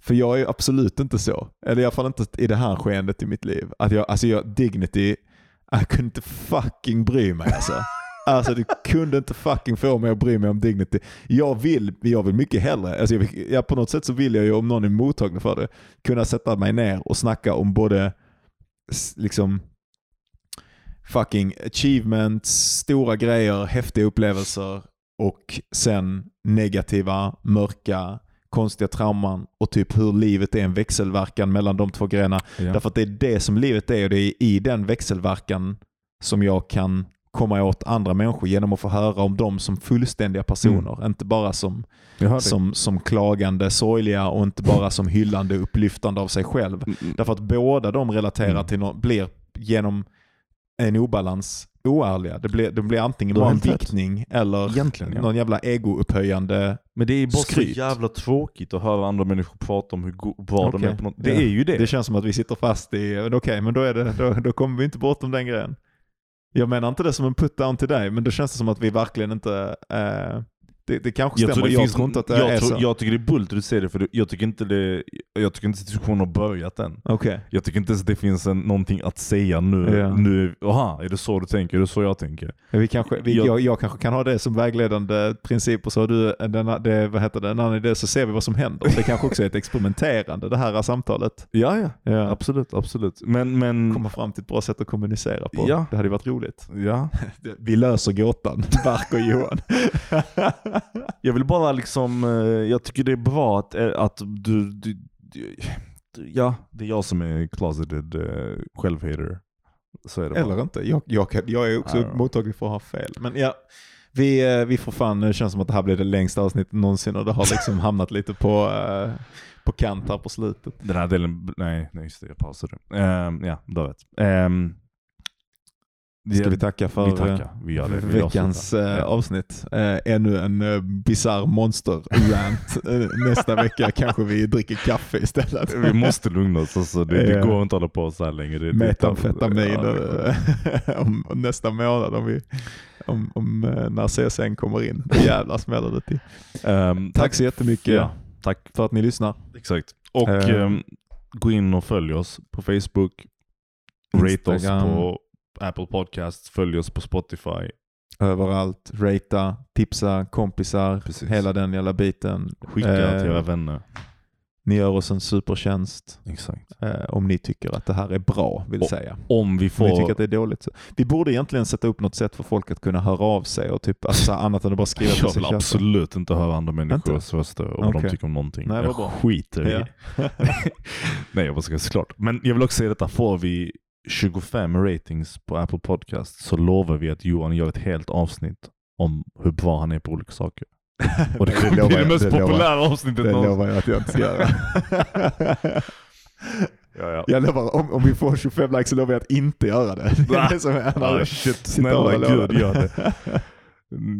för jag är absolut inte så. Eller i alla fall inte i det här skeendet i mitt liv. Att jag, alltså jag, dignity, jag kunde inte fucking bry mig alltså. Alltså du kunde inte fucking få mig att bry mig om dignity. Jag vill, jag vill mycket hellre, alltså jag, vill- ja, på något sätt så vill jag ju om någon är mottaglig för det, kunna sätta mig ner och snacka om både liksom fucking achievements, stora grejer, häftiga upplevelser och sen negativa, mörka, konstiga trauman och typ hur livet är en växelverkan mellan de två grejerna.
Ja.
Därför att det är det som livet är och det är i den växelverkan som jag kan komma åt andra människor genom att få höra om dem som fullständiga personer. Inte bara som, som, som klagande, sorgliga och inte bara som hyllande, upplyftande av sig själv.
Mm, mm.
Därför att båda de relaterar
Mm.
till något, blir genom en obalans oärliga. Det blir, det blir antingen bara en viktning eller
Egentligen, ja.
någon jävla egoupphöjande
Men det är bara
Skryt.
så jävla tråkigt att höra andra människor prata om hur bra de
Okej.
är på något. Det
Ja.
är ju det.
Det känns som att vi sitter fast i, okej, men då, är det, då, då kommer vi inte bortom den grejen. Jag menar inte det som en put-down till dig, men det känns som att vi verkligen inte... Eh, det, det kanske stämmer, jag,
det
jag
finns-
tror inte att det
jag
är
tror-
så.
Jag tycker det är bullt att du säger det, för jag tycker inte det, jag tycker inte diskussionen har börjat än.
Okej.
Jag tycker inte ens det finns en, någonting att säga nu.
Ja.
nu. Aha, är det så du tänker? Är det så jag tänker?
Vi kanske, vi,
Jag-
jag, jag kanske kan ha det som vägledande princip och så har du en, den, det, vad heter det, en annan idé så ser vi vad som händer. Det kanske också är ett experimenterande det här samtalet.
Ja, ja.
Ja.
Absolut, absolut. Men, men...
Komma fram till ett bra sätt att kommunicera på.
Ja.
Det hade varit roligt.
Ja. [LAUGHS]
Vi löser gåtan, Bark och Johan. [LAUGHS] [LAUGHS]
Jag vill bara liksom, eh, jag tycker det är bra att, eh, att du, du, du ja, det är jag som är closeted uh, självhater. Så är det bara.
Eller inte. Jag, jag, jag är också mottaglig för att ha fel. Men ja, vi, eh, vi får fan, det känns som att det här blir det längsta avsnittet någonsin och det har liksom [LAUGHS] hamnat lite på, eh, på kant här på slutet.
Den här delen, nej, nej just det, jag pausade. Um, ja, då vet. Um,
Ska vi tacka för
Vi tackar, vi gör det. Vi
veckans
avslutar.
eh,
Ja.
avsnitt. Eh, ännu en bisarr monster-rant. Eh, Nästa vecka [LAUGHS] kanske vi dricker kaffe istället.
Vi måste lugna oss, alltså, det, det går inte att hålla på så här länge. Det,
Metamfetamin
Ja,
eh, [LAUGHS] om, nästa månad om, vi, om, om eh, när CSN kommer in. Jävlar smäller det till.
Ehm,
Tack så jättemycket
Ja, tack.
för att ni lyssnar.
Exakt. Och
Eh.
ehm, gå in och följ oss på Facebook. Rate oss
Instagram.
på Apple Podcasts. Följ oss på Spotify.
Överallt. Rata, tipsa, kompisar,
Precis.
hela den jävla biten.
Skicka
Eh,
till era vänner.
Ni gör oss en supertjänst
Exakt.
eh, om ni tycker att det här är bra, vill
Och-
säga.
Om vi
Om
får...
ni tycker att det är dåligt. Så. Vi borde egentligen sätta upp något sätt för folk att kunna höra av sig och typ alltså, annat än att bara skriva till [LAUGHS]
jag
sig
vill
chatten.
absolut inte höra andra människors röster och vad de tycker om någonting.
Nej,
jag
bra.
skiter i.
Ja. [LAUGHS]
Nej, jag bara ska såklart. Men jag vill också säga detta. Får vi 25 ratings på Apple Podcast så lovar vi att Johan gör ett helt avsnitt om hur bra han är på olika saker. [LAUGHS] Och det kommer
lovar
bli det mest
lovar-
populära avsnittet
Det
någonsin.
lovar jag att jag inte ska göra. [LAUGHS]
Ja, ja.
jag lovar, om, om vi får 25 likes så lovar jag att inte göra det. Det är det som är
Ah, shit, snälla gud gör det.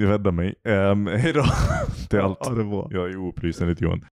[LAUGHS] Rädda mig. Um, hejdå. Det är allt.
Ja, det är bra.
Jag är oupplyst enligt Johan.